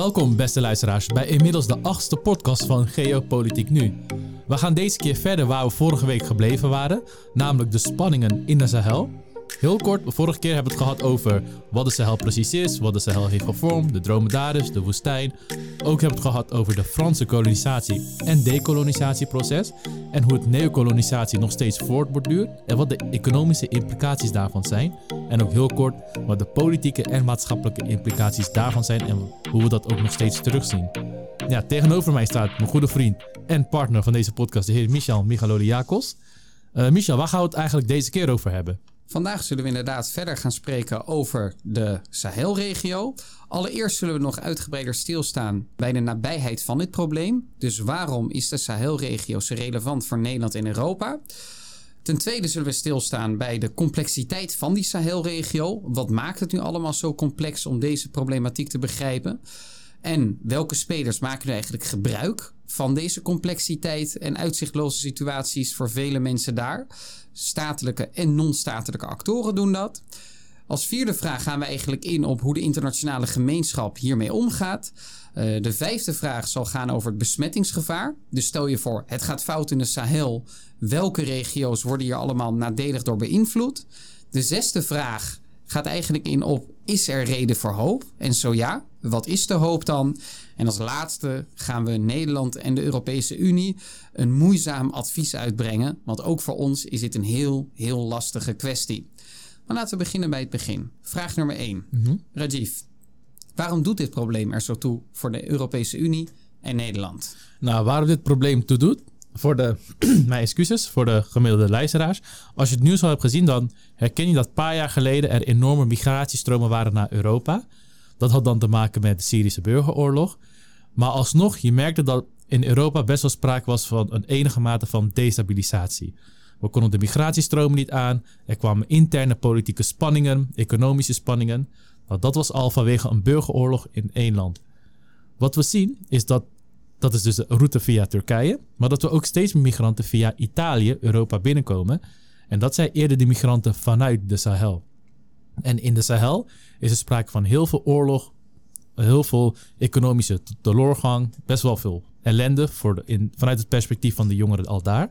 Welkom, beste luisteraars, bij inmiddels de achtste podcast van Geopolitiek Nu. We gaan deze keer verder waar we vorige week gebleven waren, namelijk de spanningen in de Sahel. Heel kort, vorige keer hebben we het gehad over wat de Sahel precies is, wat de Sahel heeft gevormd, de dromedaris, de woestijn. Ook hebben we het gehad over de Franse kolonisatie en decolonisatieproces en hoe het neocolonisatie nog steeds voortborduurt en wat de economische implicaties daarvan zijn. En ook heel kort wat de politieke en maatschappelijke implicaties daarvan zijn en hoe we dat ook nog steeds terugzien. Ja, tegenover mij staat mijn goede vriend en partner van deze podcast, de heer Michel Michaloliakos. Uh, Michel, waar gaan we het eigenlijk deze keer over hebben? Vandaag zullen we inderdaad verder gaan spreken over de Sahelregio. Allereerst zullen we nog uitgebreider stilstaan bij de nabijheid van dit probleem. Dus waarom is de Sahelregio zo relevant voor Nederland en Europa? Ten tweede zullen we stilstaan bij de complexiteit van die Sahelregio. Wat maakt het nu allemaal zo complex om deze problematiek te begrijpen? En welke spelers maken nu eigenlijk gebruik van deze complexiteit en uitzichtloze situaties voor vele mensen daar? Statelijke en non-statelijke actoren doen dat. Als vierde vraag gaan we eigenlijk in op hoe de internationale gemeenschap hiermee omgaat. Uh, de vijfde vraag zal gaan over het besmettingsgevaar. Dus stel je voor, het gaat fout in de Sahel. Welke regio's worden hier allemaal nadelig door beïnvloed? De zesde vraag gaat eigenlijk in op: is er reden voor hoop? En zo ja, wat is de hoop dan? En als laatste gaan we Nederland en de Europese Unie een moeizaam advies uitbrengen. Want ook voor ons is dit een heel, heel lastige kwestie. Maar laten we beginnen bij het begin. Vraag nummer 1. Mm Rajiv, waarom doet dit probleem er zo toe voor de Europese Unie en Nederland? Nou, waarom dit probleem toe doet? Voor de, mijn excuses, voor de gemiddelde luisteraars. Als je het nieuws al hebt gezien, dan herken je dat een paar jaar geleden er enorme migratiestromen waren naar Europa. Dat had dan te maken met de Syrische burgeroorlog. Maar alsnog, je merkte dat in Europa best wel sprake was van een enige mate van destabilisatie. We konden de migratiestromen niet aan. Er kwamen interne politieke spanningen, economische spanningen. Dat was al vanwege een burgeroorlog in één land. Wat we zien is dat, dat is dus de route via Turkije, maar dat we ook steeds meer migranten via Italië Europa binnenkomen. En dat zijn eerder de migranten vanuit de Sahel. En in de Sahel is er sprake van heel veel oorlog, heel veel economische teleurgang, best wel veel ellende voor in, vanuit het perspectief van de jongeren al daar.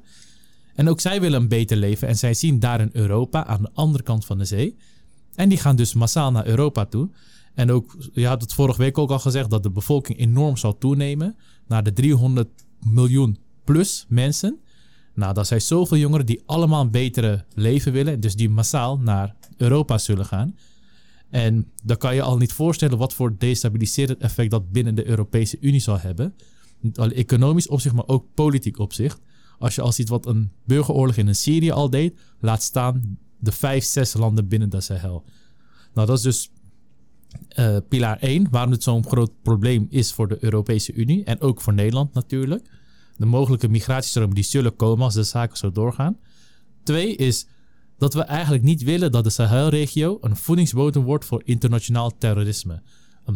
En ook zij willen een beter leven en zij zien daar in Europa aan de andere kant van de zee. En die gaan dus massaal naar Europa toe. En ook, je had het vorige week ook al gezegd dat de bevolking enorm zal toenemen naar de 300 miljoen plus mensen. Nou, dat zijn zoveel jongeren die allemaal een betere leven willen, dus die massaal naar Europa zullen gaan. En dan kan je al niet voorstellen wat voor destabiliserend effect dat binnen de Europese Unie zal hebben. Niet alleen economisch opzicht, maar ook politiek opzicht. Als je al ziet wat een burgeroorlog in Syrië al deed, laat staan de vijf, zes landen binnen de Sahel. Nou, dat is dus uh, pilaar 1, waarom het zo'n groot probleem is voor de Europese Unie en ook voor Nederland natuurlijk. De mogelijke migratiestromen die zullen komen als de zaken zo doorgaan. Twee is dat we eigenlijk niet willen dat de Sahelregio een voedingsbodem wordt voor internationaal terrorisme.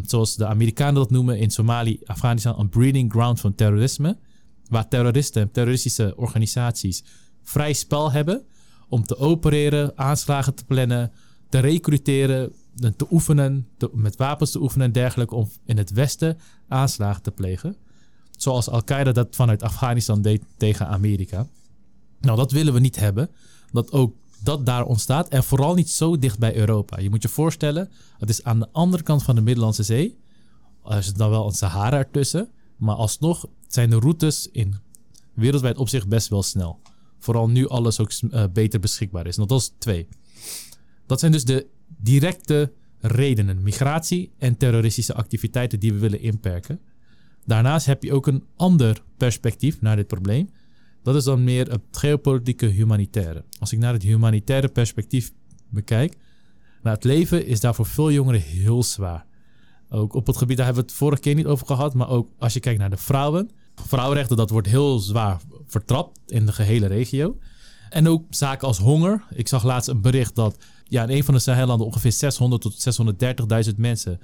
Zoals de Amerikanen dat noemen in Somalië, Afghanistan, een breeding ground van terrorisme. Waar terroristen en terroristische organisaties vrij spel hebben om te opereren, aanslagen te plannen, te recruteren, te oefenen, met wapens te oefenen en dergelijke, om in het Westen aanslagen te plegen. Zoals Al-Qaeda dat vanuit Afghanistan deed tegen Amerika. Nou, dat willen we niet hebben. Dat ook dat daar ontstaat. En vooral niet zo dicht bij Europa. Je moet je voorstellen, het is aan de andere kant van de Middellandse Zee. Er zit dan wel een Sahara ertussen. Maar alsnog zijn de routes in wereldwijd opzicht best wel snel. Vooral nu alles ook uh, beter beschikbaar is. dat is twee. Dat zijn dus de directe redenen. Migratie en terroristische activiteiten die we willen inperken. Daarnaast heb je ook een ander perspectief naar dit probleem. Dat is dan meer het geopolitieke humanitaire. Als ik naar het humanitaire perspectief bekijk, nou, het leven is daar voor veel jongeren heel zwaar. Ook op het gebied, daar hebben we het vorige keer niet over gehad, maar ook als je kijkt naar de vrouwen. Vrouwenrechten, dat wordt heel zwaar vertrapt in de gehele regio. En ook zaken als honger. Ik zag laatst een bericht dat ja, in een van de Sahellanden ongeveer 600 tot 630.000 mensen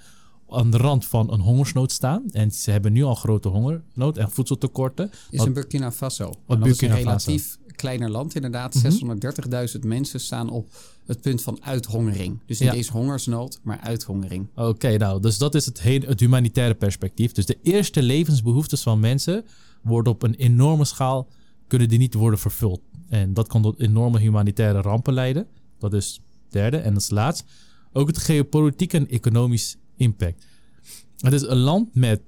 aan de rand van een hongersnood staan. En ze hebben nu al grote hongernood en voedseltekorten. Is in Burkina Faso. Wat Burkina is een relatief kleiner land inderdaad. Mhm. 630.000 mensen staan op het punt van uithongering. Dus niet Ja. eens hongersnood, maar uithongering. Oké, nou, dus dat is het, hele, het humanitaire perspectief. Dus de eerste levensbehoeftes van mensen worden op een enorme schaal, kunnen die niet worden vervuld. En dat kan tot enorme humanitaire rampen leiden. Dat is derde. En als laatst ook het geopolitieke en economisch impact. Het is een land met,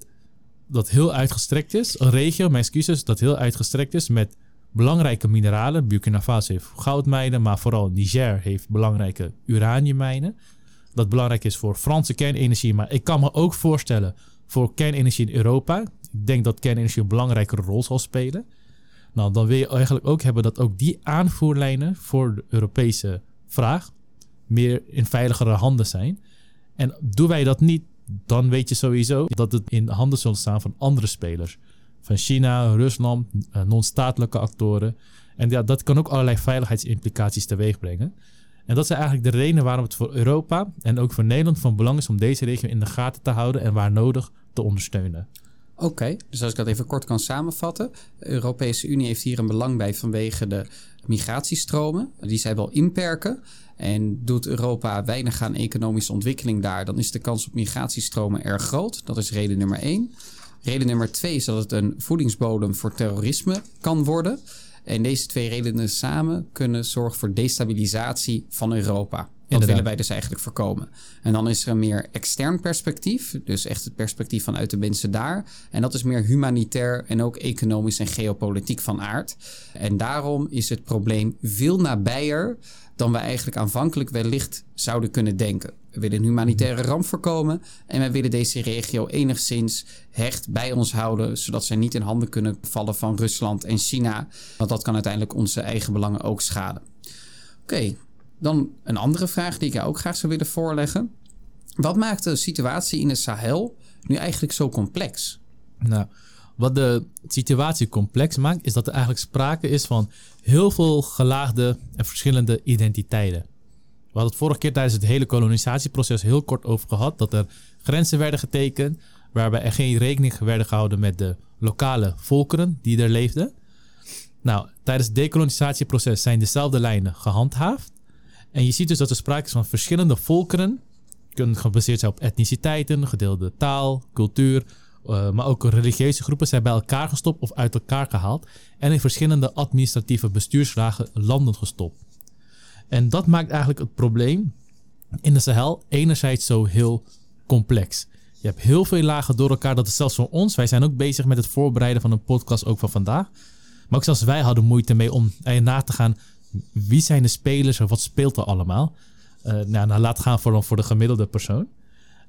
dat heel uitgestrekt is, een regio, mijn excuses, dat heel uitgestrekt is met belangrijke mineralen. Burkina Faso heeft goudmijnen, maar vooral Niger heeft belangrijke uraniummijnen dat belangrijk is voor Franse kernenergie. Maar ik kan me ook voorstellen voor kernenergie in Europa. Ik denk dat kernenergie een belangrijkere rol zal spelen. Nou, dan wil je eigenlijk ook hebben dat ook die aanvoerlijnen voor de Europese vraag meer in veiligere handen zijn. En doen wij dat niet, dan weet je sowieso dat het in de handen zal staan van andere spelers. Van China, Rusland, eh, non-statelijke actoren. En ja, dat kan ook allerlei veiligheidsimplicaties teweeg brengen. En dat zijn eigenlijk de redenen waarom het voor Europa en ook voor Nederland van belang is om deze regio in de gaten te houden en waar nodig te ondersteunen. Oké, dus als ik dat even kort kan samenvatten. De Europese Unie heeft hier een belang bij vanwege de migratiestromen. Die zij wel inperken. En doet Europa weinig aan economische ontwikkeling daar, dan is de kans op migratiestromen erg groot. Dat is reden nummer één. Reden nummer twee is dat het een voedingsbodem voor terrorisme kan worden. En deze twee redenen samen kunnen zorgen voor destabilisatie van Europa. Dat willen wij dus eigenlijk voorkomen. En dan is er een meer extern perspectief. Dus echt het perspectief vanuit de mensen daar. En dat is meer humanitair en ook economisch en geopolitiek van aard. En daarom is het probleem veel nabijer dan we eigenlijk aanvankelijk wellicht zouden kunnen denken. We willen een humanitaire ramp voorkomen en wij willen deze regio enigszins hecht bij ons houden, zodat zij niet in handen kunnen vallen van Rusland en China, want dat kan uiteindelijk onze eigen belangen ook schaden. Oké, dan een andere vraag die ik jou ook graag zou willen voorleggen. Wat maakt de situatie in de Sahel nu eigenlijk zo complex? Nou, wat de situatie complex maakt, is dat er eigenlijk sprake is van heel veel gelaagde en verschillende identiteiten. We hadden het vorige keer tijdens het hele kolonisatieproces heel kort over gehad dat er grenzen werden getekend waarbij er geen rekening werden gehouden met de lokale volkeren die er leefden. Nou, tijdens het decolonisatieproces zijn dezelfde lijnen gehandhaafd. En je ziet dus dat er sprake is van verschillende volkeren, kunnen gebaseerd zijn op etniciteiten, gedeelde taal, cultuur, uh, maar ook religieuze groepen zijn bij elkaar gestopt of uit elkaar gehaald en in verschillende administratieve bestuurslagen landen gestopt. En dat maakt eigenlijk het probleem in de Sahel enerzijds zo heel complex. Je hebt heel veel lagen door elkaar. Dat is zelfs voor ons. Wij zijn ook bezig met het voorbereiden van een podcast ook van vandaag. Maar ook zelfs wij hadden moeite mee om na te gaan. Wie zijn de spelers en wat speelt er allemaal? Uh, nou, nou, laat gaan voor, voor de gemiddelde persoon.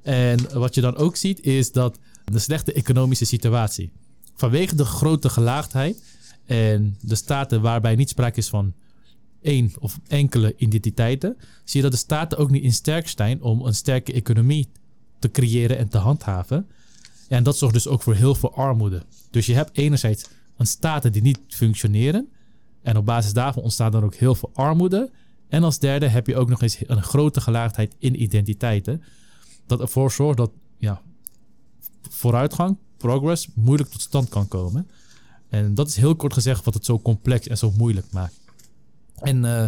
En wat je dan ook ziet is dat de slechte economische situatie. Vanwege de grote gelaagdheid en de staten waarbij niet sprake is van één of enkele identiteiten, zie je dat de staten ook niet in sterk zijn om een sterke economie te creëren en te handhaven. En dat zorgt dus ook voor heel veel armoede. Dus je hebt enerzijds een staten die niet functioneren. En op basis daarvan ontstaat dan ook heel veel armoede. En als derde heb je ook nog eens een grote gelaagdheid in identiteiten. Dat ervoor zorgt dat ja, vooruitgang, progress, moeilijk tot stand kan komen. En dat is heel kort gezegd wat het zo complex en zo moeilijk maakt. En uh,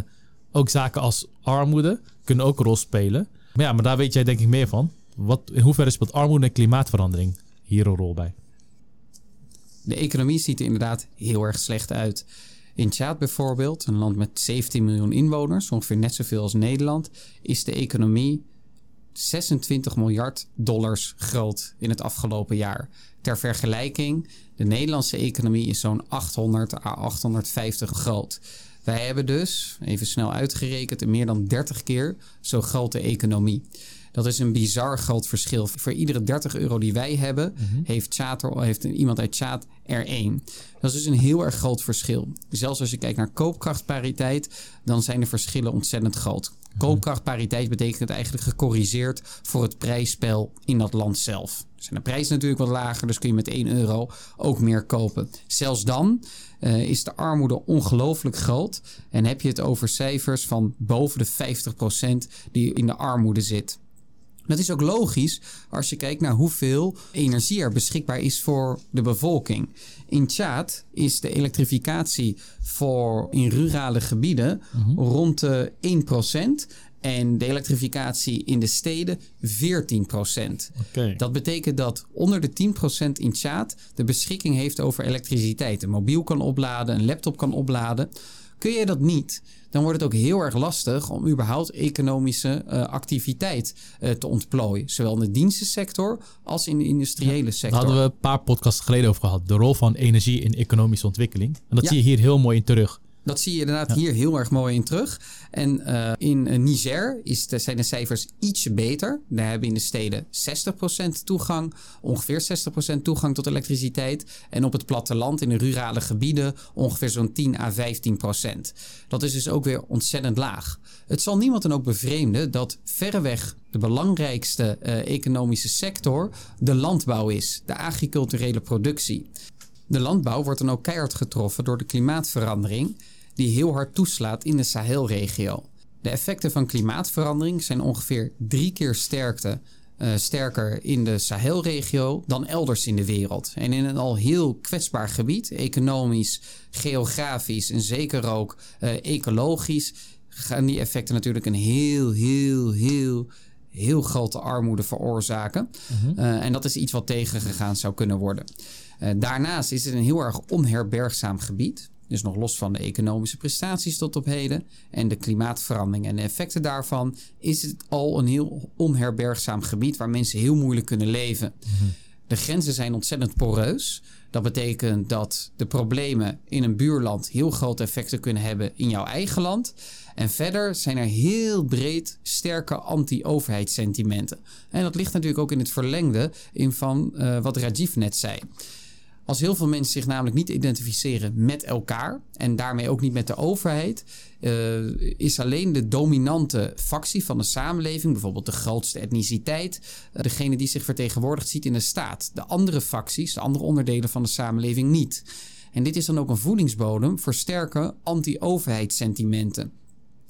ook zaken als armoede kunnen ook een rol spelen. Maar ja, maar daar weet jij denk ik meer van. Wat, in hoeverre speelt armoede en klimaatverandering hier een rol bij? De economie ziet er inderdaad heel erg slecht uit. In Tjaad bijvoorbeeld, een land met 17 miljoen inwoners, ongeveer net zoveel als Nederland, is de economie 26 miljard dollars groot in het afgelopen jaar. Ter vergelijking, de Nederlandse economie is zo'n 800 à 850 groot. Wij hebben dus, even snel uitgerekend, een meer dan 30 keer zo grote economie. Dat is een bizar groot verschil. Voor iedere 30 euro die wij hebben, mm-hmm. heeft, er, heeft iemand uit Tjaat er één. Dat is dus een heel erg groot verschil. Zelfs als je kijkt naar koopkrachtpariteit, dan zijn de verschillen ontzettend groot. Koopkrachtpariteit betekent eigenlijk gecorrigeerd voor het prijsspel in dat land zelf. Zijn de prijzen natuurlijk wat lager, dus kun je met 1 euro ook meer kopen. Zelfs dan uh, is de armoede ongelooflijk groot. En heb je het over cijfers van boven de 50% die in de armoede zit. Dat is ook logisch als je kijkt naar hoeveel energie er beschikbaar is voor de bevolking. In Tjaad is de elektrificatie voor in rurale gebieden rond de 1%. En de elektrificatie in de steden 14% Dat betekent dat onder de 10% in Tjaad de beschikking heeft over elektriciteit. Een mobiel kan opladen, een laptop kan opladen. Kun je dat niet, dan wordt het ook heel erg lastig om überhaupt economische uh, activiteit uh, te ontplooien. Zowel in de dienstensector als in de industriële sector. Daar hadden we een paar podcasts geleden over gehad. De rol van energie in economische ontwikkeling. En dat zie je hier heel mooi in terug. Dat zie je inderdaad hier heel erg mooi in terug. En uh, in uh, Niger is de, zijn de cijfers ietsje beter. Daar hebben in de steden 60% toegang, ongeveer 60% toegang tot elektriciteit. En op het platteland, in de rurale gebieden, ongeveer zo'n 10 à 15%. Dat is dus ook weer ontzettend laag. Het zal niemand dan ook bevreemden dat verreweg de belangrijkste uh, economische sector de landbouw is, de agriculturele productie. De landbouw wordt dan ook keihard getroffen door de klimaatverandering die heel hard toeslaat in de Sahelregio. De effecten van klimaatverandering zijn ongeveer drie keer sterkte, uh, sterker in de Sahelregio dan elders in de wereld. En in een al heel kwetsbaar gebied, economisch, geografisch en zeker ook uh, ecologisch, gaan die effecten natuurlijk een heel, heel, heel, heel grote armoede veroorzaken. Uh, en dat is iets wat tegengegaan zou kunnen worden. daarnaast is het een heel erg onherbergzaam gebied. Dus nog los van de economische prestaties tot op heden en de klimaatverandering en de effecten daarvan, is het al een heel onherbergzaam gebied waar mensen heel moeilijk kunnen leven. Mhm. De grenzen zijn ontzettend poreus. Dat betekent dat de problemen in een buurland heel grote effecten kunnen hebben in jouw eigen land. En verder zijn er heel breed sterke anti-overheidssentimenten. En dat ligt natuurlijk ook in het verlengde in van uh, wat Rajiv net zei. Als heel veel mensen zich namelijk niet identificeren met elkaar en daarmee ook niet met de overheid, uh, is alleen de dominante factie van de samenleving, bijvoorbeeld de grootste etniciteit, uh, degene die zich vertegenwoordigd ziet in de staat. De andere facties, de andere onderdelen van de samenleving niet. En dit is dan ook een voedingsbodem voor sterke anti-overheidssentimenten.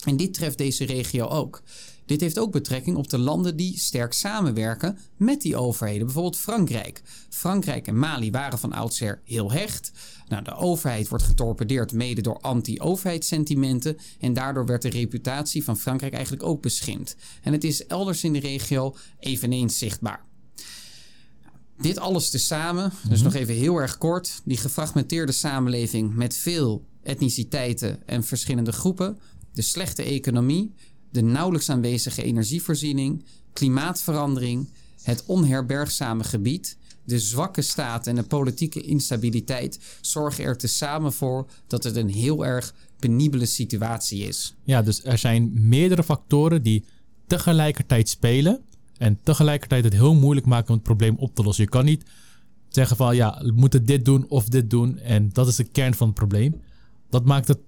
En dit treft deze regio ook. Dit heeft ook betrekking op de landen die sterk samenwerken met die overheden. Bijvoorbeeld Frankrijk. Frankrijk en Mali waren van oudsher heel hecht. Nou, de overheid wordt getorpedeerd mede door anti-overheidssentimenten. En daardoor werd de reputatie van Frankrijk eigenlijk ook beschimd. En het is elders in de regio eveneens zichtbaar. Dit alles tezamen, dus mhm. nog even heel erg kort. Die gefragmenteerde samenleving met veel etniciteiten en verschillende groepen. De slechte economie, de nauwelijks aanwezige energievoorziening, klimaatverandering, het onherbergzame gebied, de zwakke staat en de politieke instabiliteit zorgen er tezamen voor dat het een heel erg penibele situatie is. Ja, dus er zijn meerdere factoren die tegelijkertijd spelen en tegelijkertijd het heel moeilijk maken om het probleem op te lossen. Je kan niet zeggen van ja, we moeten dit doen of dit doen en dat is de kern van het probleem. Dat maakt het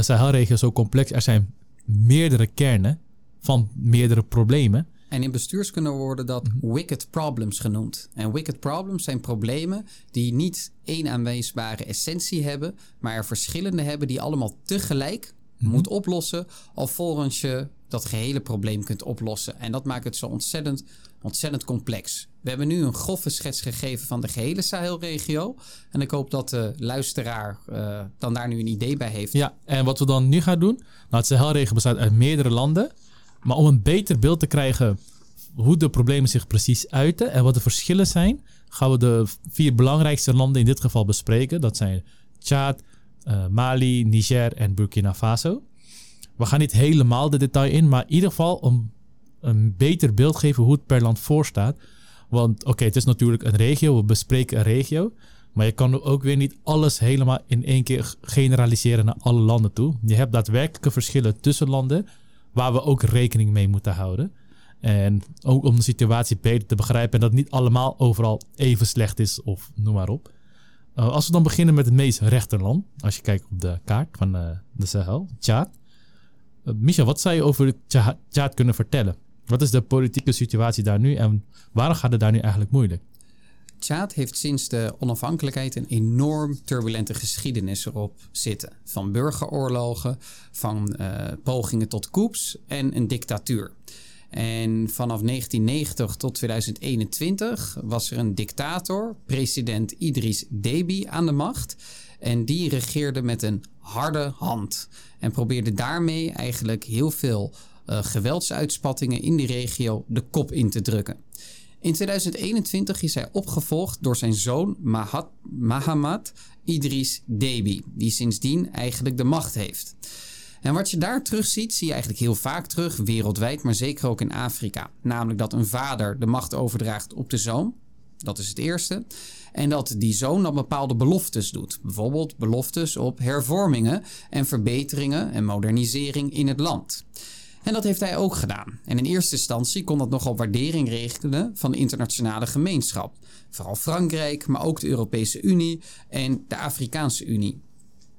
Sahelregio zo complex. Er zijn meerdere kernen van meerdere problemen. En in bestuurskunde worden dat mhm. wicked problems genoemd. En wicked problems zijn problemen die niet één aanwijsbare essentie hebben, maar er verschillende hebben die allemaal tegelijk mm moet oplossen, alvorens je dat gehele probleem kunt oplossen. En dat maakt het zo ontzettend, ontzettend complex. We hebben nu een grove schets gegeven van de gehele Sahelregio. En ik hoop dat de luisteraar uh, dan daar nu een idee bij heeft. Ja, en wat we dan nu gaan doen. Nou, het Sahelregio bestaat uit meerdere landen. Maar om een beter beeld te krijgen hoe de problemen zich precies uiten en wat de verschillen zijn, gaan we de vier belangrijkste landen in dit geval bespreken. Dat zijn Tjaad, uh, Mali, Niger en Burkina Faso. We gaan niet helemaal de detail in, maar in ieder geval om een beter beeld geven hoe het per land voorstaat. Want oké, het is natuurlijk een regio, we bespreken een regio. Maar je kan ook weer niet alles helemaal in één keer generaliseren naar alle landen toe. Je hebt daadwerkelijke verschillen tussen landen waar we ook rekening mee moeten houden. En ook om de situatie beter te begrijpen en dat niet allemaal overal even slecht is of noem maar op. Uh, als we dan beginnen met het meest rechterland, als je kijkt op de kaart van uh, de Sahel, Tjaad. Uh, Micha, wat zou je over Tjaad kunnen vertellen? Wat is de politieke situatie daar nu en waarom gaat het daar nu eigenlijk moeilijk? Tjaad heeft sinds de onafhankelijkheid een enorm turbulente geschiedenis erop zitten. Van burgeroorlogen, van uh, pogingen tot coups en een dictatuur. En vanaf 1990 tot 2021 was er een dictator, president Idris Deby, aan de macht. En die regeerde met een harde hand. En probeerde daarmee eigenlijk heel veel uh, geweldsuitspattingen in die regio de kop in te drukken. In 2021 is hij opgevolgd door zijn zoon Mahat, Mahamad Idris Deby, die sindsdien eigenlijk de macht heeft. En wat je daar terug ziet, zie je eigenlijk heel vaak terug, wereldwijd, maar zeker ook in Afrika. Namelijk dat een vader de macht overdraagt op de zoon. Dat is het eerste. En dat die zoon dan bepaalde beloftes doet. Bijvoorbeeld beloftes op hervormingen en verbeteringen en modernisering in het land. En dat heeft hij ook gedaan. En in eerste instantie kon dat nogal waardering rekenen van de internationale gemeenschap. Vooral Frankrijk, maar ook de Europese Unie en de Afrikaanse Unie.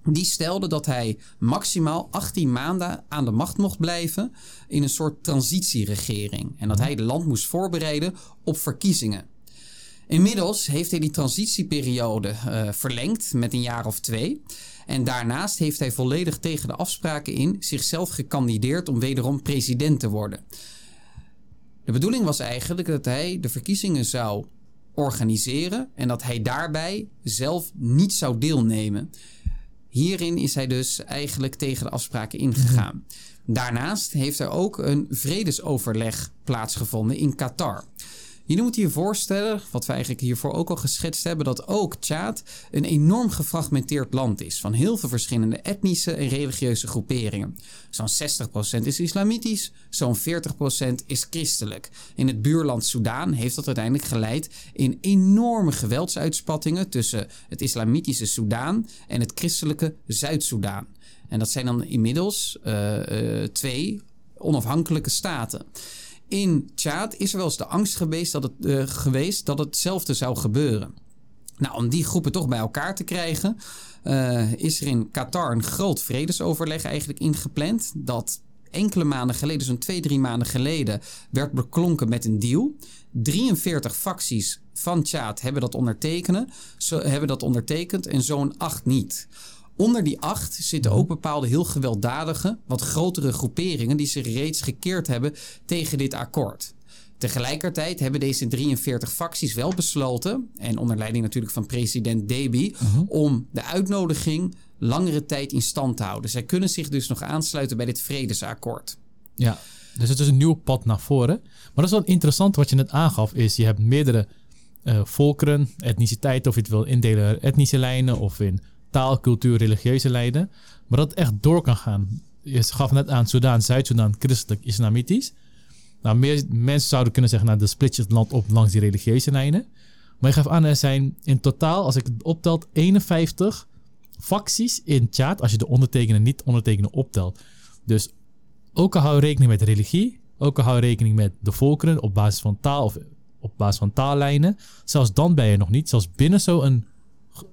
Die stelde dat hij maximaal 18 maanden aan de macht mocht blijven in een soort transitieregering. En dat hij het land moest voorbereiden op verkiezingen. Inmiddels heeft hij die transitieperiode uh, verlengd met een jaar of twee. En daarnaast heeft hij volledig tegen de afspraken in zichzelf gekandideerd om wederom president te worden. De bedoeling was eigenlijk dat hij de verkiezingen zou organiseren en dat hij daarbij zelf niet zou deelnemen. Hierin is hij dus eigenlijk tegen de afspraken ingegaan. Daarnaast heeft er ook een vredesoverleg plaatsgevonden in Qatar. Je moet je voorstellen, wat we eigenlijk hiervoor ook al geschetst hebben, dat ook Tjaad een enorm gefragmenteerd land is. Van heel veel verschillende etnische en religieuze groeperingen. Zo'n 60% is islamitisch, zo'n 40% is christelijk. In het buurland Soudaan heeft dat uiteindelijk geleid in enorme geweldsuitspattingen tussen het islamitische Soudaan en het christelijke Zuid-Soedan. En dat zijn dan inmiddels uh, uh, twee onafhankelijke staten in Tjaad is er wel eens de angst geweest dat, het, uh, geweest dat hetzelfde zou gebeuren. Nou, om die groepen toch bij elkaar te krijgen, uh, is er in Qatar een groot vredesoverleg eigenlijk ingepland. Dat enkele maanden geleden, zo'n twee, drie maanden geleden, werd beklonken met een deal. 43 facties van Tjaad hebben dat, ondertekenen, hebben dat ondertekend en zo'n acht niet. Onder die acht zitten ook bepaalde heel gewelddadige, wat grotere groeperingen die zich reeds gekeerd hebben tegen dit akkoord. Tegelijkertijd hebben deze 43 facties wel besloten, en onder leiding natuurlijk van president Deby, uh-huh. om de uitnodiging langere tijd in stand te houden. Zij kunnen zich dus nog aansluiten bij dit vredesakkoord. Ja, dus het is een nieuw pad naar voren. Maar dat is wel interessant wat je net aangaf, is je hebt meerdere uh, volkeren, etniciteiten, of je het wil indelen etnische lijnen of in taal, cultuur, religieuze lijden. Maar dat het echt door kan gaan. Je gaf net aan Soudaan, Zuid-Soedan, christelijk, islamitisch. Nou, meer mensen zouden kunnen zeggen, nou, de split je het land op langs die religieuze lijnen. Maar je gaf aan, er zijn in totaal, als ik het optelt, 51 facties in Tjaad, als je de ondertekenen en niet ondertekenen optelt. Dus ook al hou je rekening met religie, ook al hou je rekening met de volkeren op basis van taal of op basis van taallijnen, zelfs dan ben je nog niet, zelfs binnen zo'n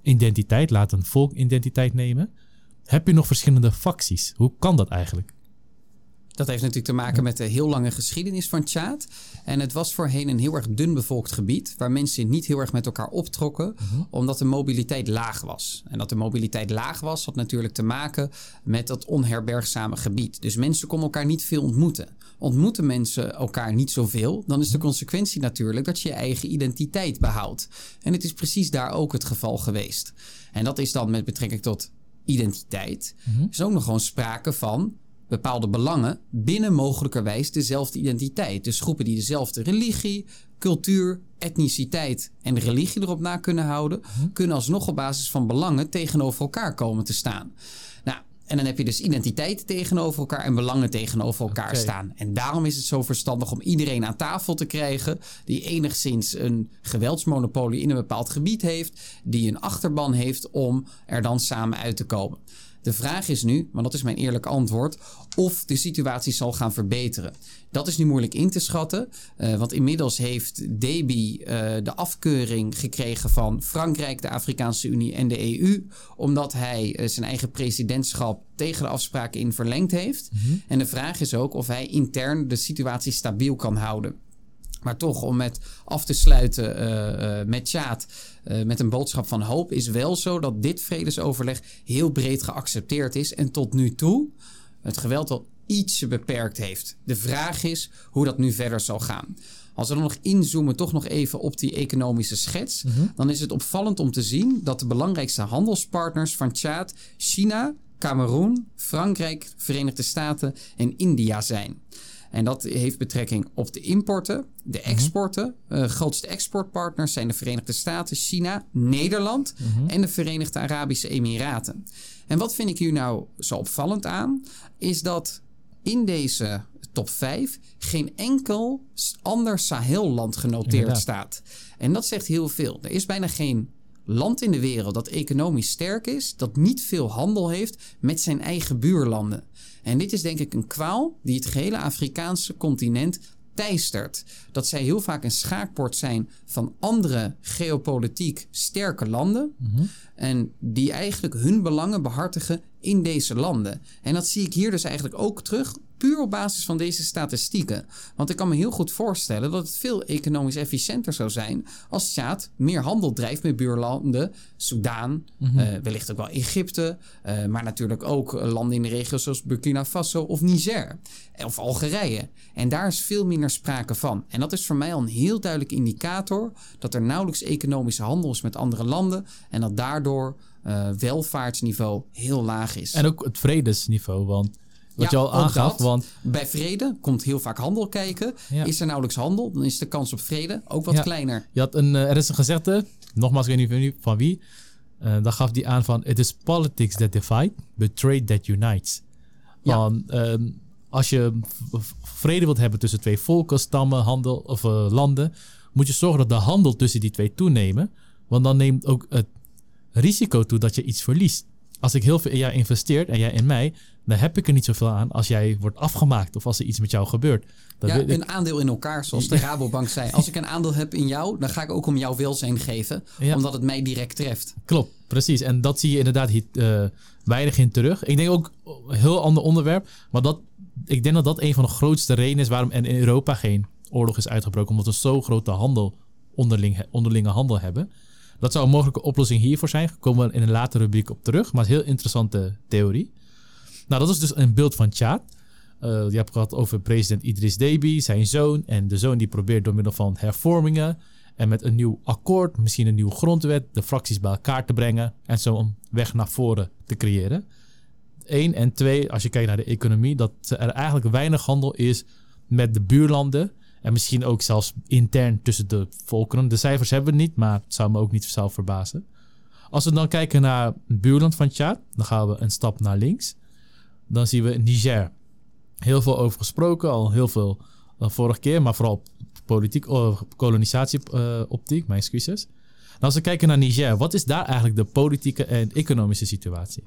identiteit, laat een volkidentiteit nemen, heb je nog verschillende facties. Hoe kan dat eigenlijk? Dat heeft natuurlijk te maken met de heel lange geschiedenis van Tjaad. En het was voorheen een heel erg dun bevolkt gebied, waar mensen niet heel erg met elkaar optrokken, mhm. omdat de mobiliteit laag was. En dat de mobiliteit laag was, had natuurlijk te maken met dat onherbergzame gebied. Dus mensen konden elkaar niet veel ontmoeten. Ontmoeten mensen elkaar niet zoveel, dan is de mhm. consequentie natuurlijk dat je je eigen identiteit behoudt. En het is precies daar ook het geval geweest. En dat is dan met betrekking tot identiteit. Mm is ook nog gewoon sprake van bepaalde belangen binnen mogelijkerwijs dezelfde identiteit. Dus groepen die dezelfde religie, cultuur, etniciteit en religie erop na kunnen houden, mhm. kunnen alsnog op basis van belangen tegenover elkaar komen te staan. Nou, en dan heb je dus identiteit tegenover elkaar en belangen tegenover elkaar staan. En daarom is het zo verstandig om iedereen aan tafel te krijgen die enigszins een geweldsmonopolie in een bepaald gebied heeft, die een achterban heeft om er dan samen uit te komen. De vraag is nu, maar dat is mijn eerlijke antwoord, of de situatie zal gaan verbeteren. Dat is nu moeilijk in te schatten, uh, want inmiddels heeft Deby uh, de afkeuring gekregen van Frankrijk, de Afrikaanse Unie en de EU, omdat hij uh, zijn eigen presidentschap tegen de afspraken in verlengd heeft. Mm -hmm. En de vraag is ook of hij intern de situatie stabiel kan houden. Maar toch, om met af te sluiten uh, uh, met Tjaat, uh, met een boodschap van hoop, is wel zo dat dit vredesoverleg heel breed geaccepteerd is. En tot nu toe het geweld ietsje beperkt heeft. De vraag is hoe dat nu verder zal gaan. Als we dan nog inzoomen, toch nog even op die economische schets, dan is het opvallend om te zien dat de belangrijkste handelspartners van Tjaad China, Cameroen, Frankrijk, Verenigde Staten en India zijn. En dat heeft betrekking op de importen, de exporten. Uh, grootste exportpartners zijn de Verenigde Staten, China, Nederland en de Verenigde Arabische Emiraten. En wat vind ik hier nou zo opvallend aan? Is dat in deze top 5 geen enkel ander Sahelland genoteerd Inderdaad. staat. En dat zegt heel veel. Er is bijna geen land in de wereld dat economisch sterk is, dat niet veel handel heeft met zijn eigen buurlanden. En dit is denk ik een kwaal die het gehele Afrikaanse continent teistert. Dat zij heel vaak een schaakbord zijn van andere geopolitiek sterke landen. En die eigenlijk hun belangen behartigen in deze landen. En dat zie ik hier dus eigenlijk ook terug. Puur op basis van deze statistieken. Want ik kan me heel goed voorstellen dat het veel economisch efficiënter zou zijn. als Tjaad meer handel drijft met buurlanden. Soudaan, eh, wellicht ook wel Egypte. eh, maar natuurlijk ook eh, landen in de regio zoals Burkina Faso of Niger. Of Algerije. En daar is veel minder sprake van. En dat is voor mij al een heel duidelijk indicator. dat er nauwelijks economische handel is met andere landen. En dat daardoor welvaartsniveau heel laag is. En ook het vredesniveau, want wat Ja, je al aangaf, want Bij vrede komt heel vaak handel kijken. Ja. Is er nauwelijks handel, dan is de kans op vrede ook wat Ja. kleiner. je had een, eh, er is een gezegde, nogmaals, ik weet niet van- wie, eh dan gaf die aan van, it is politics that divide, but trade that unites. Van, ehm, als je vrede wilt hebben tussen twee volken, stammen, handel of eh, landen, moet je zorgen dat de handel tussen die twee toenemen, want dan neemt ook het risico toe dat je iets verliest. Als ik heel veel in jou investeer en jij in mij, dan heb ik er niet zoveel aan als jij wordt afgemaakt of als er iets met jou gebeurt. Dat Ja, een aandeel in elkaar, zoals de Rabobank zei. Als ik een aandeel heb in jou, dan ga ik ook om jouw welzijn geven. Ja. Omdat het mij direct treft. Klopt, precies. En dat zie je inderdaad hier eh, weinig in terug. Ik denk ook een heel ander onderwerp. Maar dat, ik denk dat dat een van de grootste redenen is waarom in Europa geen oorlog is uitgebroken. Omdat we zo grote handel, onderling, onderlinge handel hebben. Dat zou een mogelijke oplossing hiervoor zijn. Komen we in een latere rubriek op terug. Maar het is een heel interessante theorie. Nou, dat is dus een beeld van Tjaad. Eh, je hebt gehad over president Idris Deby, zijn zoon. En de zoon die probeert door middel van hervormingen en met een nieuw akkoord, misschien een nieuwe grondwet, de fracties bij elkaar te brengen en zo een weg naar voren te creëren. Eén en twee, als je kijkt naar de economie, dat er eigenlijk weinig handel is met de buurlanden. En misschien ook zelfs intern tussen de volkeren. De cijfers hebben we niet, maar het zou me ook niet zelf verbazen. Als we dan kijken naar het buurland van Tjaad, dan gaan we een stap naar links. Dan zien we Niger. Heel veel over gesproken, al heel veel uh, vorige keer, maar vooral politiek, uh, kolonisatieoptiek, mijn excuses. En als we kijken naar Niger, wat is daar eigenlijk de politieke en economische situatie?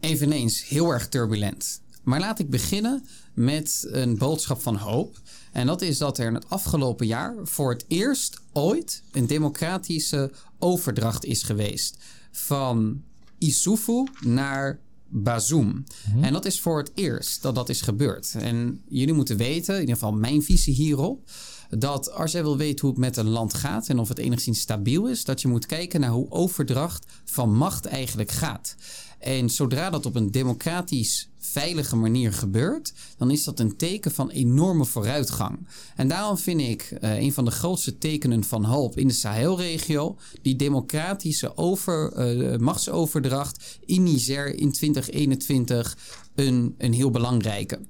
Eveneens heel erg turbulent. Maar laat ik beginnen met een boodschap van hoop. En dat is dat er in het afgelopen jaar voor het eerst ooit een democratische overdracht is geweest. Van Issoufou naar Bazoum. En dat is voor het eerst dat dat is gebeurd. En jullie moeten weten, in ieder geval mijn visie hierop, dat als jij wil weten hoe het met een land gaat en of het enigszins stabiel is, dat je moet kijken naar hoe overdracht van macht eigenlijk gaat. En zodra dat op een democratisch veilige manier gebeurt, dan is dat een teken van enorme vooruitgang. En daarom vind ik uh, een van de grootste tekenen van hoop in de Sahelregio die democratische over, uh, machtsoverdracht in Niger in 2021 een, een heel belangrijke.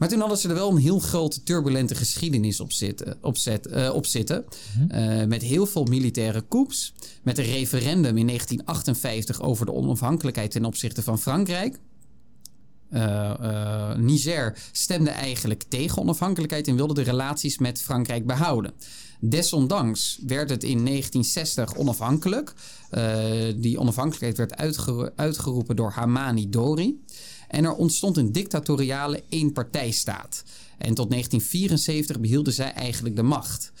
Maar toen hadden ze er wel een heel grote turbulente geschiedenis op zitten. Op, zet, uh, op zitten uh, met heel veel militaire coups. Met een referendum in 1958 over de onafhankelijkheid ten opzichte van Frankrijk. Uh, Niger stemde eigenlijk tegen onafhankelijkheid en wilde de relaties met Frankrijk behouden. Desondanks werd het in 1960 onafhankelijk. die onafhankelijkheid werd uitgero uitgeroepen door Hamani Dori. En er ontstond een dictatoriale eenpartijstaat. En tot 1974 behielden zij eigenlijk de macht.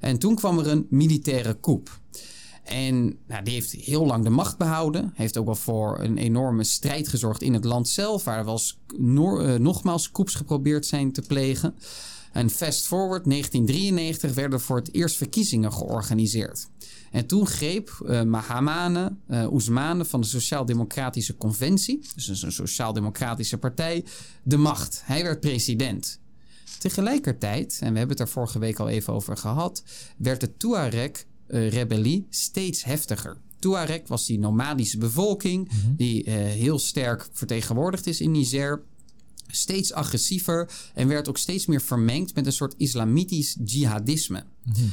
En toen kwam er een militaire coup. En nou, die heeft heel lang de macht behouden. Heeft ook wel voor een enorme strijd gezorgd in het land zelf. Waar er uh, nogmaals coups geprobeerd zijn te plegen. En fast forward 1993 werden voor het eerst verkiezingen georganiseerd. En toen greep uh, Mahamane uh, Ousmane van de Sociaal-Democratische Conventie, dus een sociaal-democratische partij, de macht. Hij werd president. Tegelijkertijd, en we hebben het er vorige week al even over gehad, werd de Tuareg-rebellie steeds heftiger. Tuareg was die nomadische bevolking mhm. die uh, heel sterk vertegenwoordigd is in Niger steeds agressiever en werd ook steeds meer vermengd met een soort islamitisch jihadisme. Mhm.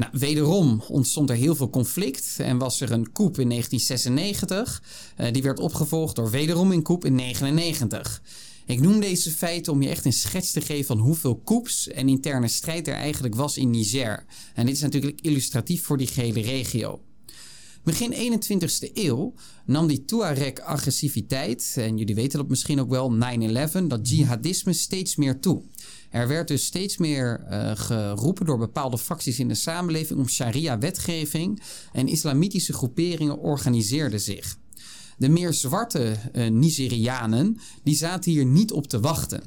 Nou, wederom ontstond er heel veel conflict en was er een coup in 1996. Uh, die werd opgevolgd door wederom een coup in 1999. Ik noem deze feiten om je echt een schets te geven van hoeveel coups en interne strijd er eigenlijk was in Niger. En dit is natuurlijk illustratief voor die gehele regio. Begin 21ste eeuw nam die Tuareg-agressiviteit, en jullie weten dat misschien ook wel, 9-11, dat jihadisme steeds meer toe. Er werd dus steeds meer uh, geroepen door bepaalde facties in de samenleving om sharia-wetgeving en islamitische groeperingen organiseerden zich. De meer zwarte uh, Nigerianen die zaten hier niet op te wachten.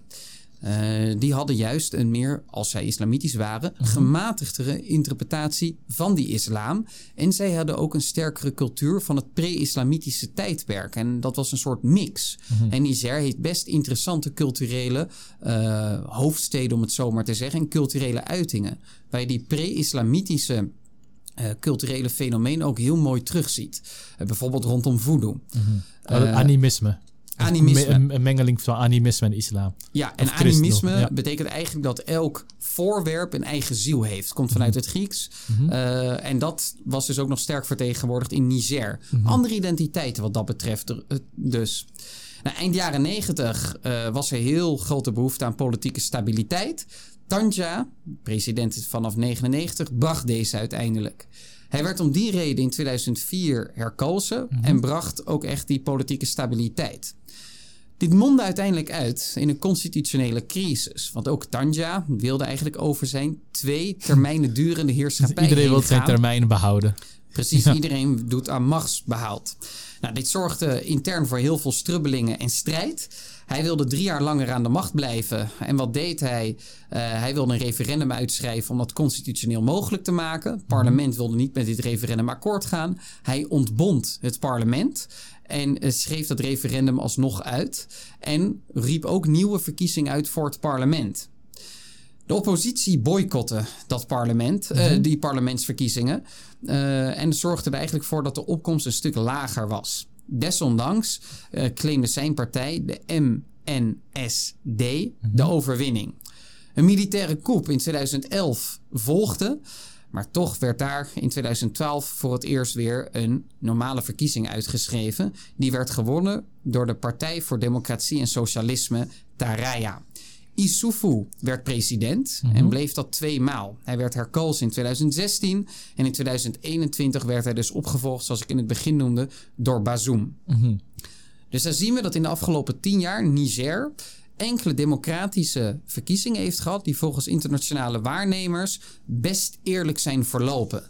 Uh, die hadden juist een meer, als zij islamitisch waren, mhm. gematigdere interpretatie van die islam. En zij hadden ook een sterkere cultuur van het pre-islamitische tijdperk. En dat was een soort mix. Mm En Niger heeft best interessante culturele uh, hoofdsteden, om het zo maar te zeggen, en culturele uitingen. Waar je die pre-islamitische uh, culturele fenomeen ook heel mooi terugziet. Uh, bijvoorbeeld rondom voodoo. -hmm. animisme. Animisme. Een, mengeling van animisme en islam. Ja, en animisme betekent eigenlijk dat elk voorwerp een eigen ziel heeft. Komt vanuit mhm. het Grieks. Mm en dat was dus ook nog sterk vertegenwoordigd in Niger. Mhm. Andere identiteiten wat dat betreft eh, dus. Nou, eind jaren negentig uh, was er heel grote behoefte aan politieke stabiliteit. Tanja, president vanaf 99, bracht deze uiteindelijk. Hij werd om die reden in 2004 herkozen mhm. en bracht ook echt die politieke stabiliteit. Dit mondde uiteindelijk uit in een constitutionele crisis. Want ook Tanja wilde eigenlijk over zijn twee termijnen durende heerschappij. iedereen wil zijn termijn behouden. Precies, iedereen doet aan machtsbehoud. Nou, dit zorgde intern voor heel veel strubbelingen en strijd. Hij wilde drie jaar langer aan de macht blijven. En wat deed hij? Uh, hij wilde een referendum uitschrijven om dat constitutioneel mogelijk te maken. Het parlement wilde niet met dit referendum akkoord gaan. Hij ontbond het parlement. En eh, schreef dat referendum alsnog uit. En riep ook nieuwe verkiezingen uit voor het parlement. De oppositie boycotte dat parlement, mm die parlementsverkiezingen. Uh, en zorgde er eigenlijk voor dat de opkomst een stuk lager was. Desondanks uh, claimde zijn partij, de MNSD, de mhm. overwinning. Een militaire coup in 2011 volgde. Maar toch werd daar in 2012 voor het eerst weer een normale verkiezing uitgeschreven. Die werd gewonnen door de Partij voor Democratie en Socialisme, Taraya. Isufu werd president en mhm. bleef dat twee maal. Hij werd herkozen in 2016 en in 2021 werd hij dus opgevolgd, zoals ik in het begin noemde, door Bazoum. Mhm. Dus dan zien we dat in de afgelopen tien jaar Niger enkele democratische verkiezingen heeft gehad die volgens internationale waarnemers best eerlijk zijn verlopen.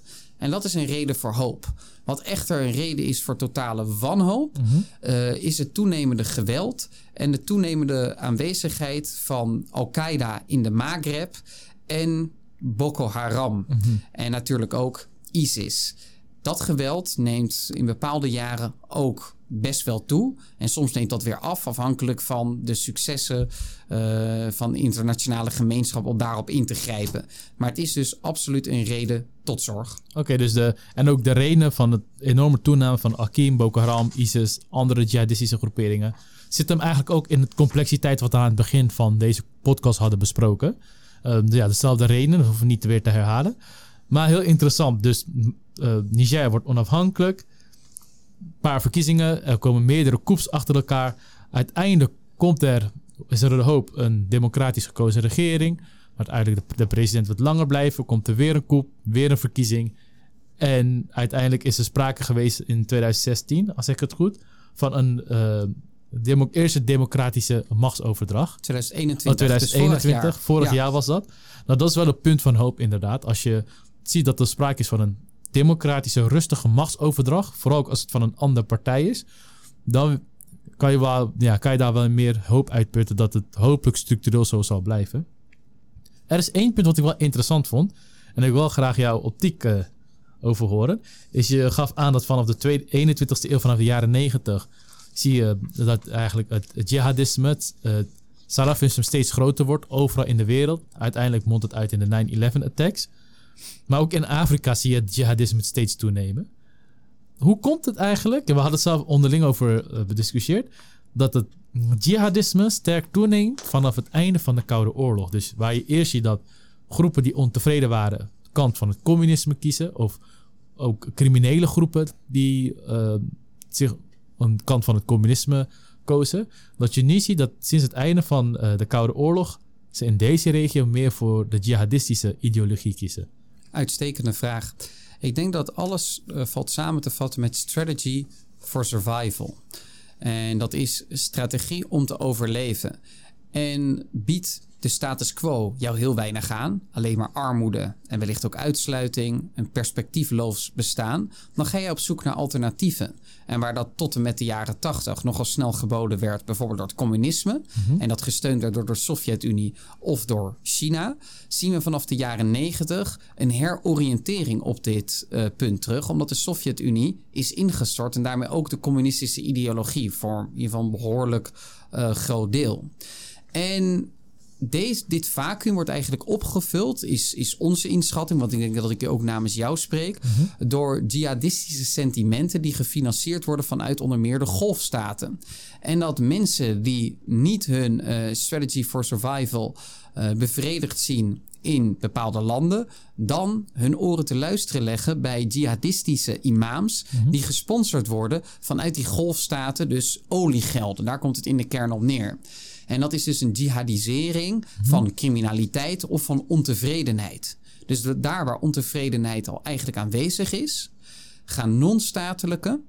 En dat is een reden voor hoop. Wat echter een reden is voor totale wanhoop, mhm. eh, is het toenemende geweld en de toenemende aanwezigheid van Al-Qaeda in de Maghreb en Boko Haram. Mhm. En natuurlijk ook ISIS. Dat geweld neemt in bepaalde jaren ook best wel toe. En soms neemt dat weer af, afhankelijk van de successen uh, van de internationale gemeenschap om daarop in te grijpen. Maar het is dus absoluut een reden tot zorg. Oké, dus de, en ook de reden van het enorme toename van Akim, Boko Haram, ISIS, andere jihadistische groeperingen, zit hem eigenlijk ook in de complexiteit wat we aan het begin van deze podcast hadden besproken. Uh, ja, dezelfde redenen, dat hoeven we niet weer te herhalen. Maar heel interessant. Dus uh, Niger wordt onafhankelijk. Paar verkiezingen. Er komen meerdere coups achter elkaar. Uiteindelijk komt er, is er de hoop, een democratisch gekozen regering. Maar uiteindelijk de, de president wordt langer blijven. Komt er weer een coup, weer een verkiezing. En uiteindelijk is er sprake geweest in 2016, als ik het goed, van een uh, eerste democratische machtsoverdracht. 2021. Oh, 2021, vorig, jaar. vorig jaar was dat. Nou, dat is wel een punt van hoop, inderdaad. Als je ziet dat er sprake is van een democratische, rustige machtsoverdracht, vooral ook als het van een andere partij is, dan kan je, wel, ja, kan je daar wel meer hoop uitputten dat het hopelijk structureel zo zal blijven. Er is één punt wat ik wel interessant vond. En ik wil graag jouw optiek uh, over horen. Is je gaf aan dat vanaf de tweede, 21ste eeuw, vanaf de jaren 90, zie je dat eigenlijk het, het jihadisme, het, het salafisme steeds groter wordt, overal in de wereld. Uiteindelijk mondt het uit in de 9-11 attacks. Maar ook in Afrika zie je het jihadisme steeds toenemen. Hoe komt het eigenlijk, en we hadden het zelf onderling over uh, dat het jihadisme sterk toeneemt vanaf het einde van de Koude Oorlog. Dus waar je eerst ziet dat groepen die ontevreden waren, de kant van het communisme kiezen, of ook criminele groepen die uh, zich een kant van het communisme kozen. Dat je nu ziet dat sinds het einde van uh, de Koude Oorlog ze in deze regio meer voor de jihadistische ideologie kiezen. Uitstekende vraag. Ik denk dat alles uh, valt samen te vatten met strategy for survival. En dat is strategie om te overleven. En biedt de status quo jou heel weinig aan, alleen maar armoede en wellicht ook uitsluiting, een perspectiefloos bestaan, dan ga je op zoek naar alternatieven. En waar dat tot en met de jaren tachtig nogal snel geboden werd, bijvoorbeeld door het communisme, mhm. en dat gesteund werd door de Sovjet-Unie of door China, zien we vanaf de jaren negentig een heroriëntering op dit uh, punt terug, omdat de Sovjet-Unie is ingestort en daarmee ook de communistische ideologie voor in ieder geval een behoorlijk uh, groot deel. En deze, dit vacuüm wordt eigenlijk opgevuld, is, is onze inschatting, want ik denk dat ik ook namens jou spreek, mhm. door jihadistische sentimenten die gefinancierd worden vanuit onder meer de golfstaten. En dat mensen die niet hun uh, strategy for survival uh, bevredigd zien in bepaalde landen, dan hun oren te luisteren leggen bij jihadistische imams mhm. die gesponsord worden vanuit die golfstaten, dus oliegelden. Daar komt het in de kern op neer. En dat is dus een jihadisering mhm. van criminaliteit of van ontevredenheid. Dus daar waar ontevredenheid al eigenlijk aanwezig is, gaan non-statelijke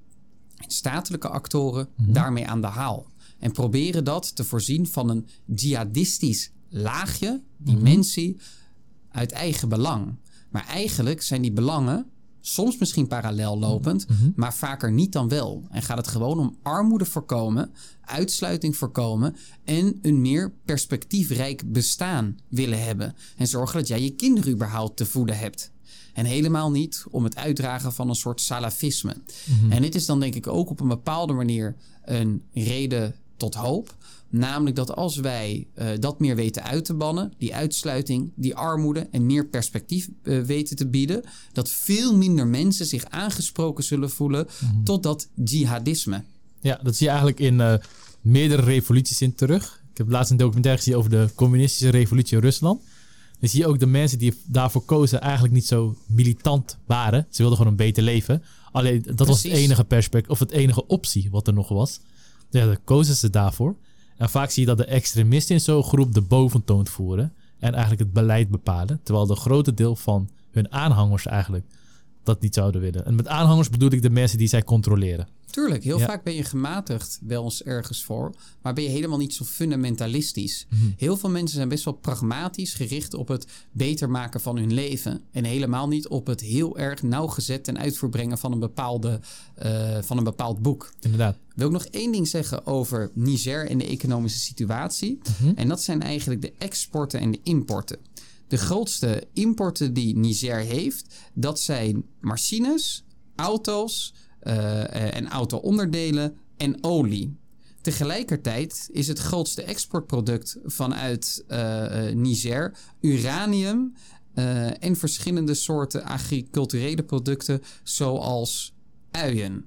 en statelijke actoren mhm. daarmee aan de haal. En proberen dat te voorzien van een jihadistisch laagje, dimensie, mhm. uit eigen belang. Maar eigenlijk zijn die belangen soms misschien parallel lopend, mhm. maar vaker niet dan wel. En gaat het gewoon om armoede voorkomen, uitsluiting voorkomen en een meer perspectiefrijk bestaan willen hebben. En zorgen dat jij je kinderen überhaupt te voeden hebt. En helemaal niet om het uitdragen van een soort salafisme. Mhm. En dit is dan denk ik ook op een bepaalde manier een reden tot hoop. Namelijk dat als wij uh, dat meer weten uit te bannen, die uitsluiting, die armoede en meer perspectief uh, weten te bieden, dat veel minder mensen zich aangesproken zullen voelen mm tot dat jihadisme. Ja, dat zie je eigenlijk in uh, meerdere revoluties in terug. Ik heb laatst een documentaire gezien over de communistische revolutie in Rusland. Dan zie je ook de mensen die daarvoor kozen eigenlijk niet zo militant waren. Ze wilden gewoon een beter leven. Alleen dat was het enige perspectief, of het enige optie wat er nog was. Ja, dan kozen ze daarvoor. En vaak zie je dat de extremisten in zo'n groep de boventoon voeren en eigenlijk het beleid bepalen, terwijl de grote deel van hun aanhangers eigenlijk dat niet zouden willen. En met aanhangers bedoel ik de mensen die zij controleren. Tuurlijk, heel vaak ben je gematigd wel eens ergens voor, maar ben je helemaal niet zo fundamentalistisch. Mhm. Heel veel mensen zijn best wel pragmatisch gericht op het beter maken van hun leven. En helemaal niet op het heel erg nauwgezet en uitvoerbrengen van een, bepaalde, uh, van een bepaald boek. Inderdaad. Wil ik nog één ding zeggen over Niger en de economische situatie. Mhm. En dat zijn eigenlijk de exporten en de importen. De grootste importen die Niger heeft, dat zijn machines, auto's uh, en auto-onderdelen en olie. Tegelijkertijd is het grootste exportproduct vanuit uh, Niger uranium uh, en verschillende soorten agriculturele producten zoals uien.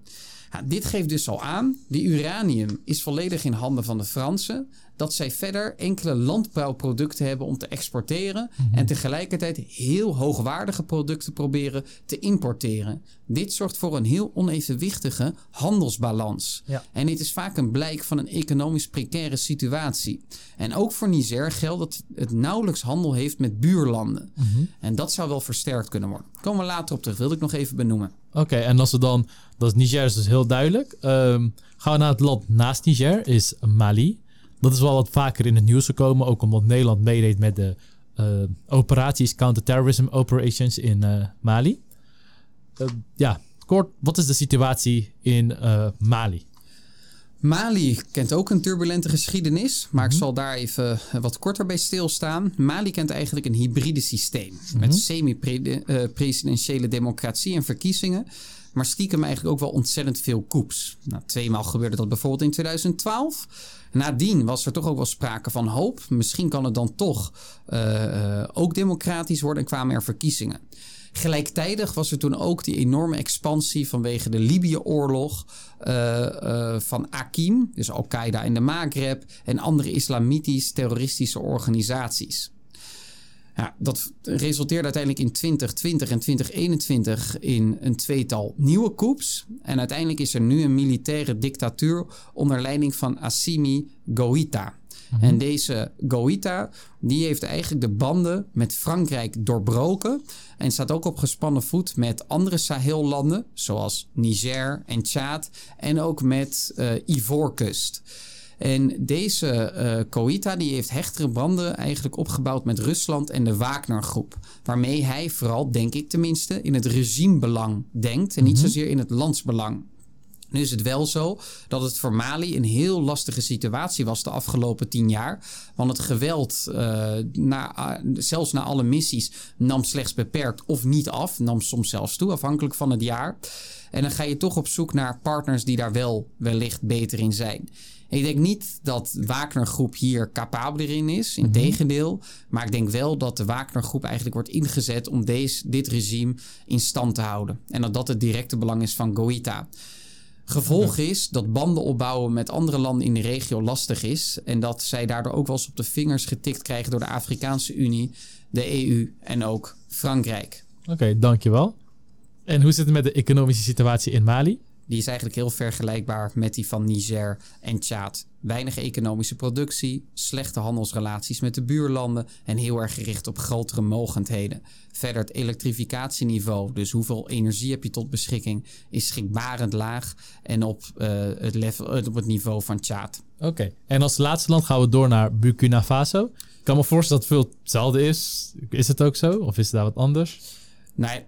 Dit geeft dus al aan, die uranium is volledig in handen van de Fransen dat zij verder enkele landbouwproducten hebben om te exporteren mhm. en tegelijkertijd heel hoogwaardige producten proberen te importeren. Dit zorgt voor een heel onevenwichtige handelsbalans. En dit is vaak een blijk van een economisch precaire situatie. En ook voor Niger geldt dat het nauwelijks handel heeft met buurlanden. Mhm. En dat zou wel versterkt kunnen worden. Komen we later op terug, wilde ik nog even benoemen. Oké, en als we dan, dat is Niger is dus heel duidelijk. Um, gaan we naar het land naast Niger, is Mali. Dat is wel wat vaker in het nieuws gekomen. Ook omdat Nederland meedeed met de uh, operaties, counterterrorism operations in uh, Mali. Uh, ja, kort, wat is de situatie in Mali? Mali kent ook een turbulente geschiedenis, maar ik zal daar even wat korter bij stilstaan. Mali kent eigenlijk een hybride systeem met semi-presidentiële democratie en verkiezingen, maar stiekem eigenlijk ook wel ontzettend veel coups. Nou, tweemaal gebeurde dat bijvoorbeeld in 2012. Nadien was er toch ook wel sprake van hoop. Misschien kan het dan toch uh, ook democratisch worden en kwamen er verkiezingen. Gelijktijdig was er toen ook die enorme expansie vanwege de Libië-oorlog uh, van Akim, dus Al-Qaeda in de Maghreb en andere islamitisch terroristische organisaties. Ja, dat resulteerde uiteindelijk in 2020 en 2021 in een tweetal nieuwe coups. En uiteindelijk is er nu een militaire dictatuur onder leiding van Assimi Goïta. Mhm. En deze Goïta, die heeft eigenlijk de banden met Frankrijk doorbroken. En staat ook op gespannen voet met andere Sahellanden, zoals Niger en Tjaad. En ook met uh, Ivoorkust. En deze uh, Koita die heeft hechtere banden eigenlijk opgebouwd met Rusland en de Wagner-groep. Waarmee hij vooral, denk ik tenminste, in het regimebelang denkt en niet mhm. zozeer in het landsbelang. Nu is het wel zo dat het voor Mali een heel lastige situatie was de afgelopen tien jaar. Want het geweld, uh, na, zelfs na alle missies, nam slechts beperkt of niet af. Nam soms zelfs toe, afhankelijk van het jaar. En dan ga je toch op zoek naar partners die daar wel wellicht beter in zijn. Ik denk niet dat Wagner-groep hier capabeler in is. Integendeel. Mm Maar ik denk wel dat de Wagner-groep eigenlijk wordt ingezet om deze, dit regime in stand te houden. En dat dat het directe belang is van Goïta. Gevolg is dat banden opbouwen met andere landen in de regio lastig is. En dat zij daardoor ook wel eens op de vingers getikt krijgen door de Afrikaanse Unie, de EU en ook Frankrijk. Oké, dankjewel. En hoe zit het met de economische situatie in Mali? Die is eigenlijk heel vergelijkbaar met die van Niger en Tjaad. Weinig economische productie, slechte handelsrelaties met de buurlanden en heel erg gericht op grotere mogendheden. Verder het elektrificatieniveau, dus hoeveel energie heb je tot beschikking, is schrikbarend laag en op, uh, het, level, op het niveau van Tjaad. Oké, en als laatste land gaan we door naar Burkina Faso. Ik kan me voorstellen dat het veel hetzelfde is. Is het ook zo? Of is het daar wat anders? Nee,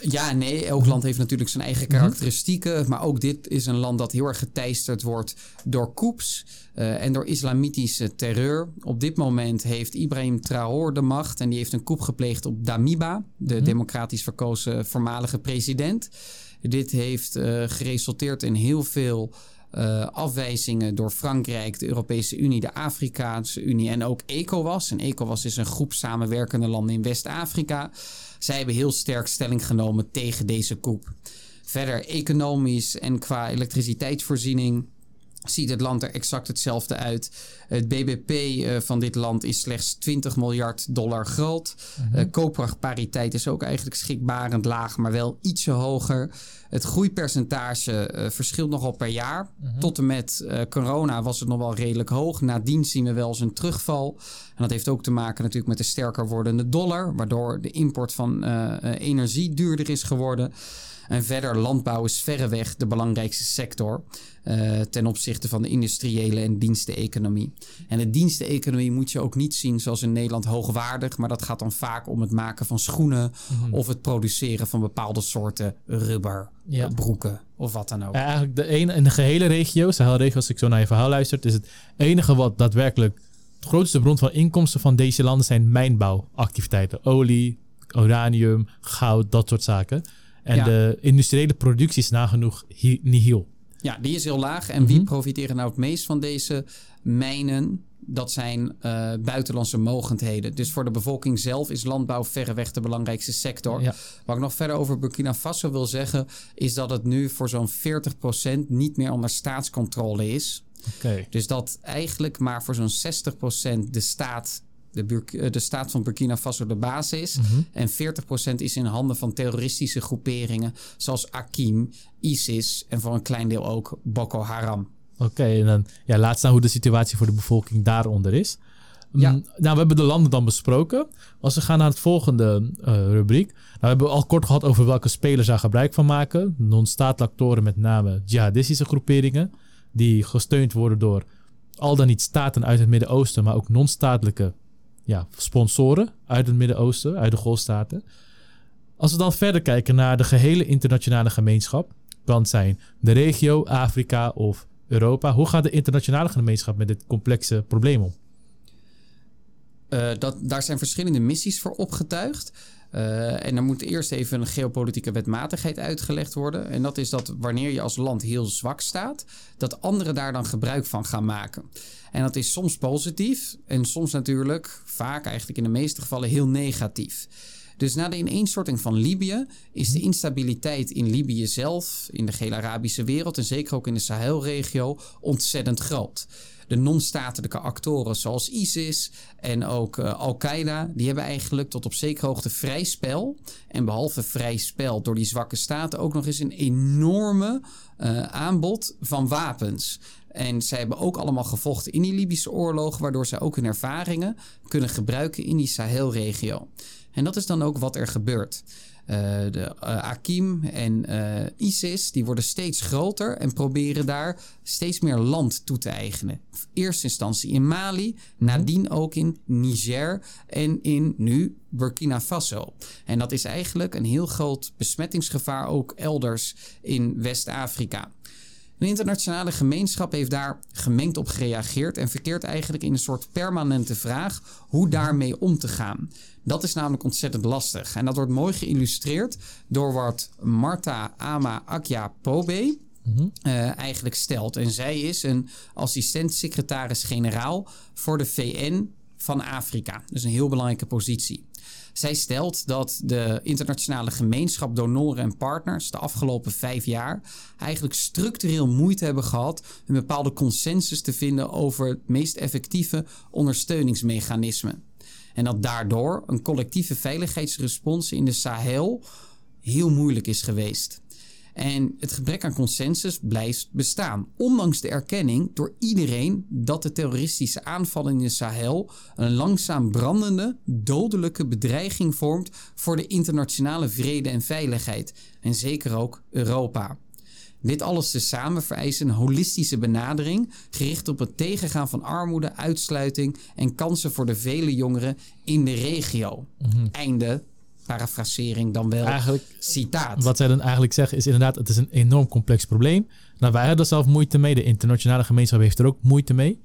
ja, nee. Elk land heeft natuurlijk zijn eigen karakteristieken. Maar ook dit is een land dat heel erg geteisterd wordt door coups uh, en door islamitische terreur. Op dit moment heeft Ibrahim Traor de macht. En die heeft een coup gepleegd op Damiba, de mhm. democratisch verkozen voormalige president. Dit heeft uh, geresulteerd in heel veel uh, afwijzingen door Frankrijk, de Europese Unie, de Afrikaanse Unie en ook ECOWAS. En ECOWAS is een groep samenwerkende landen in West-Afrika. Zij hebben heel sterk stelling genomen tegen deze coup. Verder economisch en qua elektriciteitsvoorziening ziet het land er exact hetzelfde uit. Het BBP uh, eh, van dit land is slechts 20 miljard dollar groot. -hmm. koopkrachtpariteit is ook eigenlijk schrikbarend laag, maar wel ietsje hoger. Het groeipercentage uh, verschilt nogal per jaar. Mhm. Tot en met corona was het nog wel redelijk hoog. Nadien zien we wel eens een terugval. En dat heeft ook te maken natuurlijk met de sterker wordende dollar, waardoor de import van energie duurder is geworden. En verder, landbouw is verreweg de belangrijkste sector uh, ten opzichte van de industriële en diensteneconomie. En de diensteneconomie moet je ook niet zien zoals in Nederland hoogwaardig, maar dat gaat dan vaak om het maken van schoenen mhm. of het produceren van bepaalde soorten rubber, ja. broeken of wat dan ook. Ja, eigenlijk de ene in de gehele regio, Sahelregio, als ik zo naar je verhaal luister, is het enige wat daadwerkelijk de grootste bron van inkomsten van deze landen zijn mijnbouwactiviteiten. Olie, uranium, goud, dat soort zaken. En de industriële productie is nagenoeg nihil. Ja, die is heel laag. En wie mhm. profiteren nou het meest van deze mijnen? Dat zijn uh, buitenlandse mogendheden. Dus voor de bevolking zelf is landbouw verreweg de belangrijkste sector. Wat ik nog verder over Burkina Faso wil zeggen, is dat het nu voor zo'n 40% niet meer onder staatscontrole is. Okay. Dus dat eigenlijk maar voor zo'n 60% de staat de, eh, de staat van Burkina Faso de basis is. Mhm. En 40% is in handen van terroristische groeperingen zoals Akim, ISIS en voor een klein deel ook Boko Haram. Oké, en dan ja, laat staan hoe de situatie voor de bevolking daaronder is. Mm, ja. Nou, we hebben de landen dan besproken. Als we gaan naar het volgende uh, rubriek. Nou, we hebben al kort gehad over welke spelers daar gebruik van maken. Non-statelijke actoren, met name jihadistische groeperingen. Die gesteund worden door al dan niet staten uit het Midden-Oosten, maar ook non-statelijke ja, sponsoren uit het Midden-Oosten, uit de Golfstaten. Als we dan verder kijken naar de gehele internationale gemeenschap, kan zijn de regio, Afrika of Europa. Hoe gaat de internationale gemeenschap met dit complexe probleem om? Uh, dat, daar zijn verschillende missies voor opgetuigd. Uh, en er moet eerst even een geopolitieke wetmatigheid uitgelegd worden. En dat is dat wanneer je als land heel zwak staat, dat anderen daar dan gebruik van gaan maken. En dat is soms positief en soms natuurlijk, vaak eigenlijk in de meeste gevallen, heel negatief. Dus na de ineenstorting van Libië is de instabiliteit in Libië zelf, in de gele Arabische wereld en zeker ook in de Sahelregio ontzettend groot. De non-statelijke actoren zoals ISIS en ook uh, Al-Qaeda, die hebben eigenlijk tot op zekere hoogte vrij spel. En behalve vrij spel door die zwakke staten ook nog eens een enorme uh, aanbod van wapens. En zij hebben ook allemaal gevochten in die Libische oorlog, waardoor zij ook hun ervaringen kunnen gebruiken in die Sahelregio. En dat is dan ook wat er gebeurt. Uh, de uh, Akim en uh, ISIS die worden steeds groter en proberen daar steeds meer land toe te eigenen. Eerste instantie in Mali, nadien ook in Niger en in nu Burkina Faso. En dat is eigenlijk een heel groot besmettingsgevaar ook elders in West-Afrika. De internationale gemeenschap heeft daar gemengd op gereageerd en verkeert eigenlijk in een soort permanente vraag hoe daarmee om te gaan. Dat is namelijk ontzettend lastig. En dat wordt mooi geïllustreerd door wat Marta Ama Akya Pobe mhm. eh, eigenlijk stelt. En zij is een assistent-secretaris-generaal voor de VN van Afrika. Dus een heel belangrijke positie. Zij stelt dat de internationale gemeenschap donoren en partners de afgelopen vijf jaar eigenlijk structureel moeite hebben gehad een bepaalde consensus te vinden over het meest effectieve ondersteuningsmechanisme. En dat daardoor een collectieve veiligheidsrespons in de Sahel heel moeilijk is geweest. En het gebrek aan consensus blijft bestaan. Ondanks de erkenning door iedereen dat de terroristische aanvallen in de Sahel een langzaam brandende, dodelijke bedreiging vormt voor de internationale vrede en veiligheid. En zeker ook Europa. Dit alles tezamen vereist een holistische benadering gericht op het tegengaan van armoede, uitsluiting en kansen voor de vele jongeren in de regio. Mhm. Einde parafrasering dan wel eigenlijk, citaat. Wat zij dan eigenlijk zeggen is inderdaad, het is een enorm complex probleem. Nou, wij hebben er zelf moeite mee. De internationale gemeenschap heeft er ook moeite mee.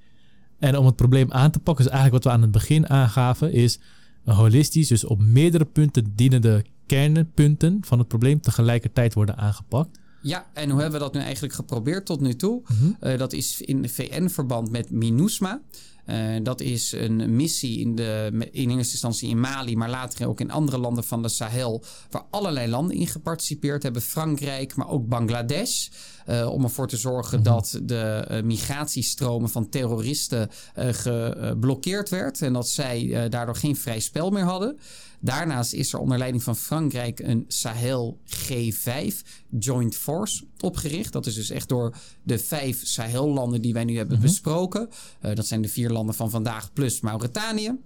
En om het probleem aan te pakken, is eigenlijk wat we aan het begin aangaven, is holistisch, dus op meerdere punten dienende kernpunten van het probleem tegelijkertijd worden aangepakt. Ja, en hoe hebben we dat nu eigenlijk geprobeerd tot nu toe? Mhm. Eh, dat is in VN-verband met MINUSMA. Uh, dat is een missie in, de, in eerste instantie in Mali, maar later ook in andere landen van de Sahel, waar allerlei landen in geparticipeerd hebben. Frankrijk, maar ook Bangladesh. Uh, om ervoor te zorgen mhm. dat de uh, migratiestromen van terroristen geblokkeerd werd en dat zij daardoor geen vrij spel meer hadden. Daarnaast is er onder leiding van Frankrijk een Sahel G5 Joint Force opgericht. Dat is dus echt door de vijf Sahel-landen die wij nu hebben mhm. besproken. Uh, dat zijn de vier landen van vandaag plus Mauritanië.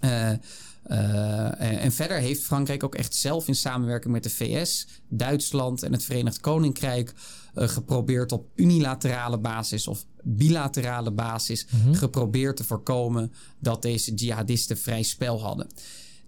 Uh, uh, en verder heeft Frankrijk ook echt zelf in samenwerking met de VS, Duitsland en het Verenigd Koninkrijk uh, geprobeerd op unilaterale basis of bilaterale basis mm geprobeerd te voorkomen dat deze jihadisten vrij spel hadden.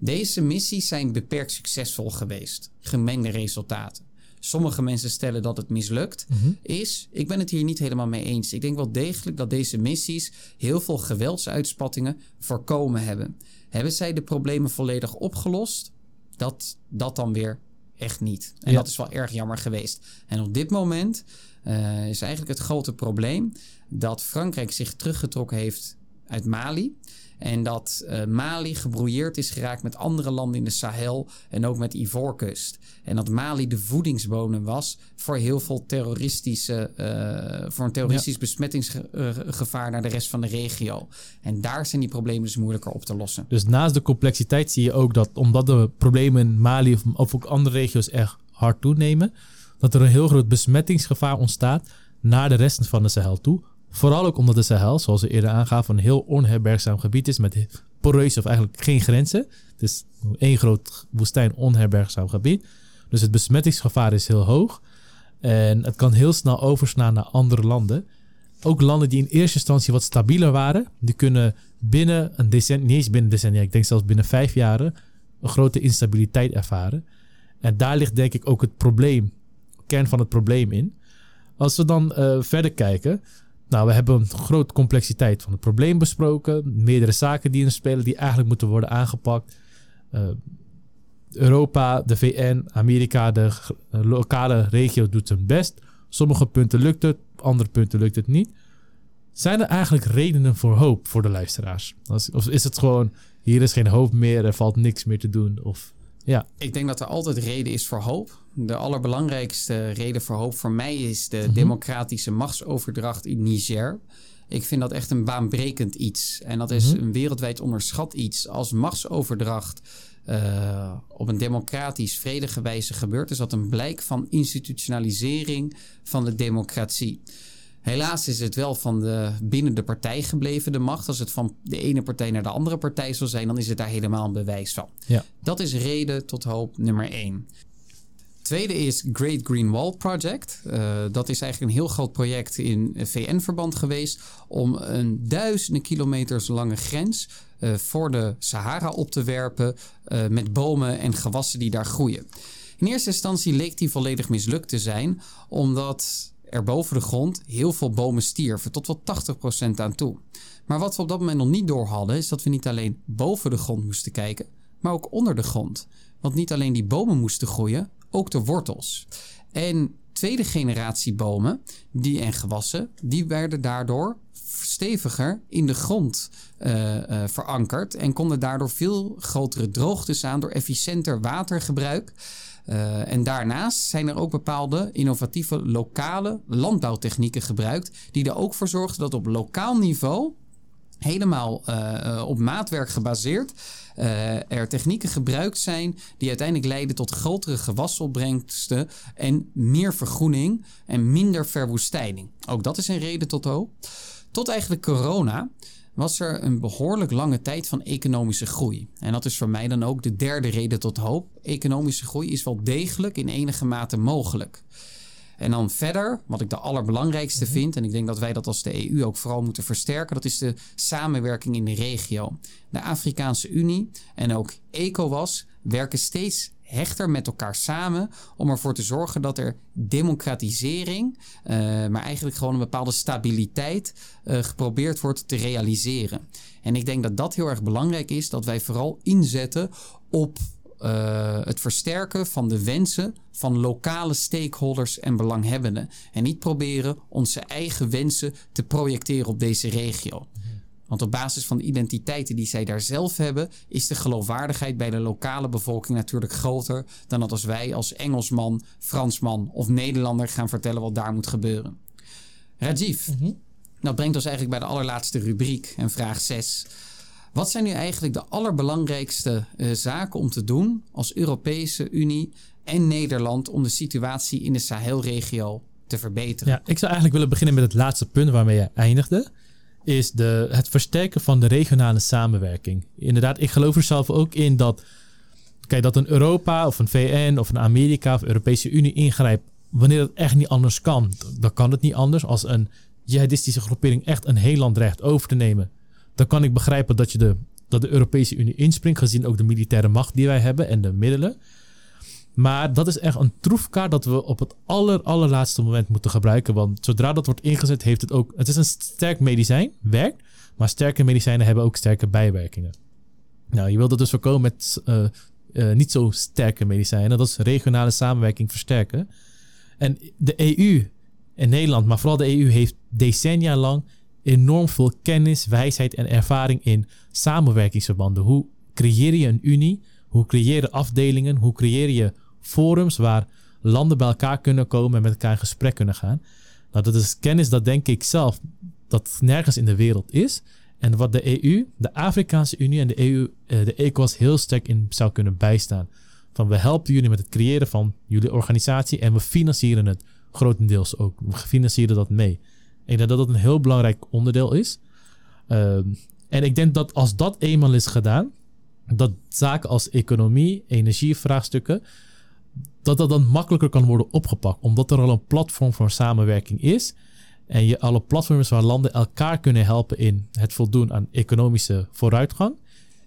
Deze missies zijn beperkt succesvol geweest. Gemengde resultaten. Sommige mensen stellen dat het mislukt mhm. is. Ik ben het hier niet helemaal mee eens. Ik denk wel degelijk dat deze missies heel veel geweldsuitspattingen voorkomen hebben. Hebben zij de problemen volledig opgelost? Dat, dat dan weer echt niet. En dat is wel erg jammer geweest. En op dit moment uh, is eigenlijk het grote probleem dat Frankrijk zich teruggetrokken heeft uit Mali. En dat uh, Mali gebrouilleerd is geraakt met andere landen in de Sahel en ook met Ivoorkust. En dat Mali de voedingsbodem was voor heel veel terroristische, uh, voor een terroristisch besmettingsgevaar naar de rest van de regio. En daar zijn die problemen dus moeilijker op te lossen. Dus naast de complexiteit zie je ook dat omdat de problemen in Mali of, of ook andere regio's echt hard toenemen, dat er een heel groot besmettingsgevaar ontstaat naar de rest van de Sahel toe. Vooral ook omdat de Sahel, zoals we eerder aangaven, een heel onherbergzaam gebied is met poreuze of eigenlijk geen grenzen. Het is één groot woestijn onherbergzaam gebied. Dus het besmettingsgevaar is heel hoog. En het kan heel snel overslaan naar andere landen. Ook landen die in eerste instantie wat stabieler waren, die kunnen binnen een decennia, niet eens binnen decennia, ik denk zelfs binnen vijf jaren, een grote instabiliteit ervaren. En daar ligt denk ik ook het probleem, kern van het probleem in. Als we dan uh, verder kijken. Nou, we hebben een grote complexiteit van het probleem besproken. Meerdere zaken die in spelen die eigenlijk moeten worden aangepakt. Uh, Europa, de VN, Amerika, de lokale regio doet zijn best. Sommige punten lukt het, andere punten lukt het niet. Zijn er eigenlijk redenen voor hoop voor de luisteraars? Of is het gewoon, hier is geen hoop meer, er valt niks meer te doen? Of, ja. Ik denk dat er altijd reden is voor hoop. De allerbelangrijkste reden voor hoop voor mij is de mhm. democratische machtsoverdracht in Niger. Ik vind dat echt een baanbrekend iets. En dat is mhm. een wereldwijd onderschat iets. Als machtsoverdracht uh, op een democratisch, vredige wijze gebeurt, is dat een blijk van institutionalisering van de democratie. Helaas is het wel van de, binnen de partij gebleven, de macht. Als het van de ene partij naar de andere partij zal zijn, dan is het daar helemaal een bewijs van. Ja. Dat is reden tot hoop nummer één. Tweede is Great Green Wall Project. Uh, dat is eigenlijk een heel groot project in VN-verband geweest om een duizenden kilometers lange grens uh, voor de Sahara op te werpen uh, met bomen en gewassen die daar groeien. In eerste instantie leek die volledig mislukt te zijn, omdat er boven de grond heel veel bomen stierven, tot wel 80% aan toe. Maar wat we op dat moment nog niet door hadden, is dat we niet alleen boven de grond moesten kijken, maar ook onder de grond. Want niet alleen die bomen moesten groeien, ook de wortels. En tweede generatie bomen die, en gewassen, die werden daardoor steviger in de grond uh, uh, verankerd en konden daardoor veel grotere droogtes aan door efficiënter watergebruik. Uh, en daarnaast zijn er ook bepaalde innovatieve lokale landbouwtechnieken gebruikt, die er ook voor zorgden dat op lokaal niveau helemaal uh, op maatwerk gebaseerd. Er technieken gebruikt zijn die uiteindelijk leiden tot grotere gewasopbrengsten en meer vergroening en minder verwoestijning. Ook dat is een reden tot hoop. Tot eigenlijk corona was er een behoorlijk lange tijd van economische groei. En dat is voor mij dan ook de derde reden tot hoop. Economische groei is wel degelijk in enige mate mogelijk. En dan verder, wat ik de allerbelangrijkste mhm. vind, en ik denk dat wij dat als de EU ook vooral moeten versterken, dat is de samenwerking in de regio. De Afrikaanse Unie en ook ECOWAS werken steeds hechter met elkaar samen om ervoor te zorgen dat er democratisering, uh, maar eigenlijk gewoon een bepaalde stabiliteit uh, geprobeerd wordt te realiseren. En ik denk dat dat heel erg belangrijk is, dat wij vooral inzetten op uh, het versterken van de wensen van lokale stakeholders en belanghebbenden. En niet proberen onze eigen wensen te projecteren op deze regio. Want op basis van de identiteiten die zij daar zelf hebben, is de geloofwaardigheid bij de lokale bevolking natuurlijk groter dan dat als wij als Engelsman, Fransman of Nederlander gaan vertellen wat daar moet gebeuren. Rajiv, mm dat brengt ons eigenlijk bij de allerlaatste rubriek en vraag 6. Wat zijn nu eigenlijk de allerbelangrijkste uh, zaken om te doen als Europese Unie en Nederland om de situatie in de Sahelregio te verbeteren? Ja, ik zou eigenlijk willen beginnen met het laatste punt waarmee je eindigde. Is de, het versterken van de regionale samenwerking. Inderdaad, ik geloof er zelf ook in dat, kijk, dat een Europa of een VN of een Amerika of Europese Unie ingrijpt wanneer het echt niet anders kan. Dan kan het niet anders als een jihadistische groepering echt een heel land recht over te nemen dan kan ik begrijpen dat, je de, dat de Europese Unie inspringt, gezien ook de militaire macht die wij hebben en de middelen. Maar dat is echt een troefkaart dat we op het aller, allerlaatste moment moeten gebruiken. Want zodra dat wordt ingezet, heeft het ook. Het is een sterk medicijn, werkt. Maar sterke medicijnen hebben ook sterke bijwerkingen. Nou, je wilt dat dus voorkomen met uh, uh, niet zo sterke medicijnen. Dat is regionale samenwerking versterken. En de EU en Nederland, maar vooral de EU, heeft decennia lang enorm veel kennis, wijsheid en ervaring in samenwerkingsverbanden. Hoe creëer je een unie? Hoe creëer je afdelingen? Hoe creëer je forums waar landen bij elkaar kunnen komen en met elkaar in gesprek kunnen gaan? Nou, dat is kennis dat denk ik zelf dat nergens in de wereld is. En wat de EU, de Afrikaanse Unie en de EU, eh, de ECOWAS heel sterk in zou kunnen bijstaan. Van we helpen jullie met het creëren van jullie organisatie en we financieren het grotendeels ook. We financieren dat mee. Ik denk dat dat een heel belangrijk onderdeel is. Ehm, en ik denk dat als dat eenmaal is gedaan, dat zaken als economie, energievraagstukken, dat dat dan makkelijker kan worden opgepakt. Omdat er al een platform voor samenwerking is. En je alle platforms waar landen elkaar kunnen helpen in het voldoen aan economische vooruitgang.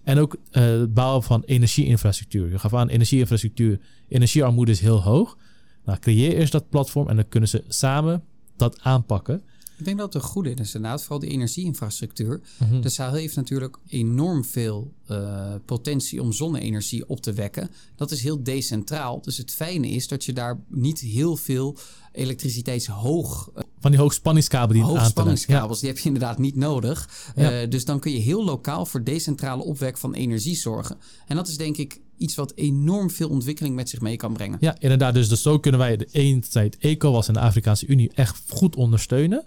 En ook uh, het bouwen van energieinfrastructuur. Je gaf aan energieinfrastructuur. Energiearmoede is heel hoog. Nou, creëer eerst dat platform en dan kunnen ze samen dat aanpakken. Ik denk dat het een goede is inderdaad, vooral de energieinfrastructuur. Mhm. De Sahel heeft natuurlijk enorm veel eh, potentie om zonne-energie op te wekken. Dat is heel decentraal. Dus het fijne is dat je daar niet heel veel elektriciteitshoog Van die hoogspanningskabel die hoogspanningskabels, die heb je inderdaad niet nodig. Ja. Eh, dus dan kun je heel lokaal voor decentrale opwek van energie zorgen. En dat is denk ik iets wat enorm veel ontwikkeling met zich mee kan brengen. Ja, inderdaad. Dus, dus zo kunnen wij de eenheid ECOWAS en de Afrikaanse Unie echt goed ondersteunen.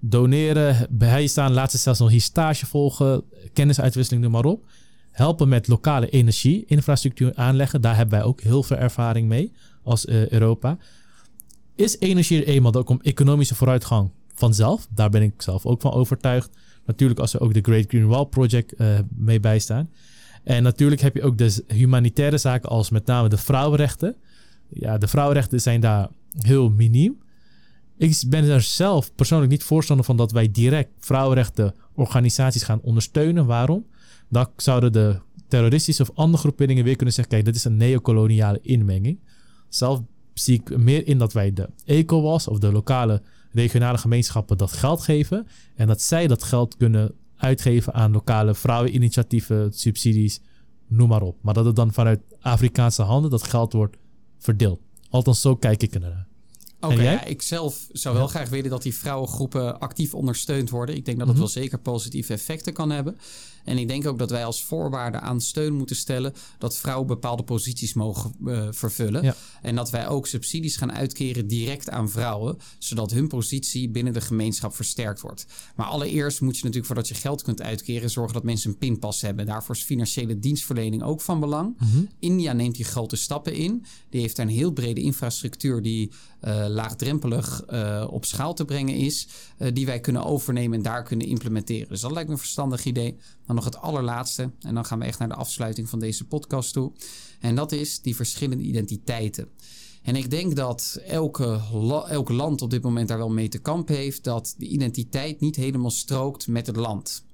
Doneren, bijstaan, laten ze zelfs nog hier stage volgen, kennisuitwisseling, noem maar op. Helpen met lokale energie-infrastructuur aanleggen. Daar hebben wij ook heel veel ervaring mee als eh, Europa. Is energie er eenmaal ook om economische vooruitgang vanzelf? Daar ben ik zelf ook van overtuigd. Natuurlijk als we ook de Great Green Wall Project eh, mee bijstaan. En natuurlijk heb je ook de humanitaire zaken als met name de vrouwenrechten. Ja, de vrouwenrechten zijn daar heel miniem. Ik ben er zelf persoonlijk niet voorstander van dat wij direct vrouwenrechten organisaties gaan ondersteunen. Waarom? Dan zouden de terroristische of andere groeperingen weer kunnen zeggen: kijk, dit is een neocoloniale inmenging. Zelf zie ik meer in dat wij de ECOWAS of de lokale regionale gemeenschappen dat geld geven. En dat zij dat geld kunnen uitgeven aan lokale vrouweninitiatieven, subsidies, noem maar op. Maar dat het dan vanuit Afrikaanse handen dat geld wordt verdeeld. Althans, zo kijk ik ernaar. Oké, ja, ik zelf zou wel graag willen dat die vrouwengroepen actief ondersteund worden. Ik denk dat het Mhm. wel zeker positieve effecten kan hebben. En ik denk ook dat wij als voorwaarde aan steun moeten stellen dat vrouwen bepaalde posities mogen eh, vervullen. Ja. En dat wij ook subsidies gaan uitkeren direct aan vrouwen, zodat hun positie binnen de gemeenschap versterkt wordt. Maar allereerst moet je natuurlijk voordat je geld kunt uitkeren zorgen dat mensen een pinpas hebben. Daarvoor is financiële dienstverlening ook van belang. India neemt hier grote stappen in. Die heeft daar een heel brede infrastructuur die eh, laagdrempelig eh, op schaal te brengen is. die wij kunnen overnemen en daar kunnen implementeren. Dus dat lijkt me een verstandig idee. Nog het allerlaatste. En dan gaan we echt naar de afsluiting van deze podcast toe. En dat is die verschillende identiteiten. En ik denk dat elke, la- elk land op dit moment daar wel mee te kampen heeft. Dat de identiteit niet helemaal strookt met het land.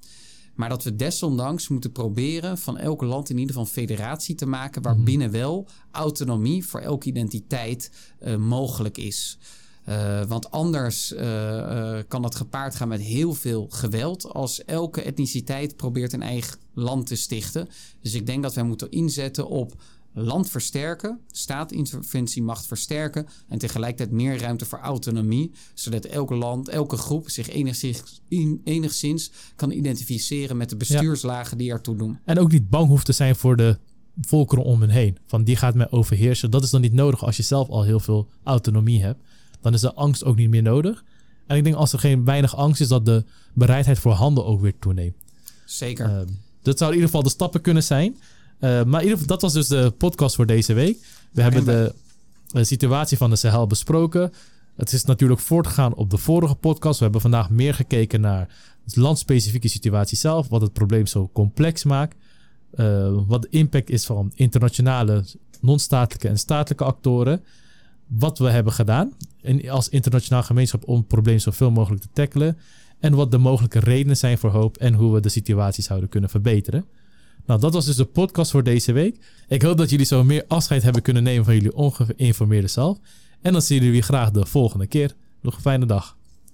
Maar dat we desondanks moeten proberen van elk land in ieder geval een federatie te maken. waarbinnen wel autonomie voor elke identiteit eh, mogelijk is. Eh, want anders eh, eh, kan dat gepaard gaan met heel veel geweld. Als elke etniciteit probeert een eigen land te stichten. Dus ik denk dat wij moeten inzetten op land versterken, staatinterventiemacht versterken en tegelijkertijd meer ruimte voor autonomie, zodat elke land, elke groep zich enigszins, in- enigszins kan identificeren met de bestuurslagen die ertoe doen. En ook niet bang hoeft te zijn voor de volkeren om hen heen. Van die gaat mij overheersen. Dat is dan niet nodig als je zelf al heel veel autonomie hebt. Dan is de angst ook niet meer nodig. En ik denk als er geen weinig angst is, dat de bereidheid voor handel ook weer toeneemt. Zeker. Ehm, dat zou in ieder geval de stappen kunnen zijn. Eh, maar in ieder geval, dat was dus de podcast voor deze week. We hebben de, eh, situatie van de Sahel besproken. Het is natuurlijk voortgegaan op de vorige podcast. We hebben vandaag meer gekeken naar de landspecifieke situatie zelf. Wat het probleem zo complex maakt. Eh, wat de impact is van internationale, non-statelijke en statelijke actoren. Wat we hebben gedaan in, als internationaal gemeenschap om het probleem zoveel mogelijk te tackelen. En wat de mogelijke redenen zijn voor hoop en hoe we de situatie zouden kunnen verbeteren. Nou, dat was dus de podcast voor deze week. Ik hoop dat jullie zo meer afscheid hebben kunnen nemen van jullie ongeïnformeerde zelf. En dan zien jullie graag de volgende keer. Nog een fijne dag.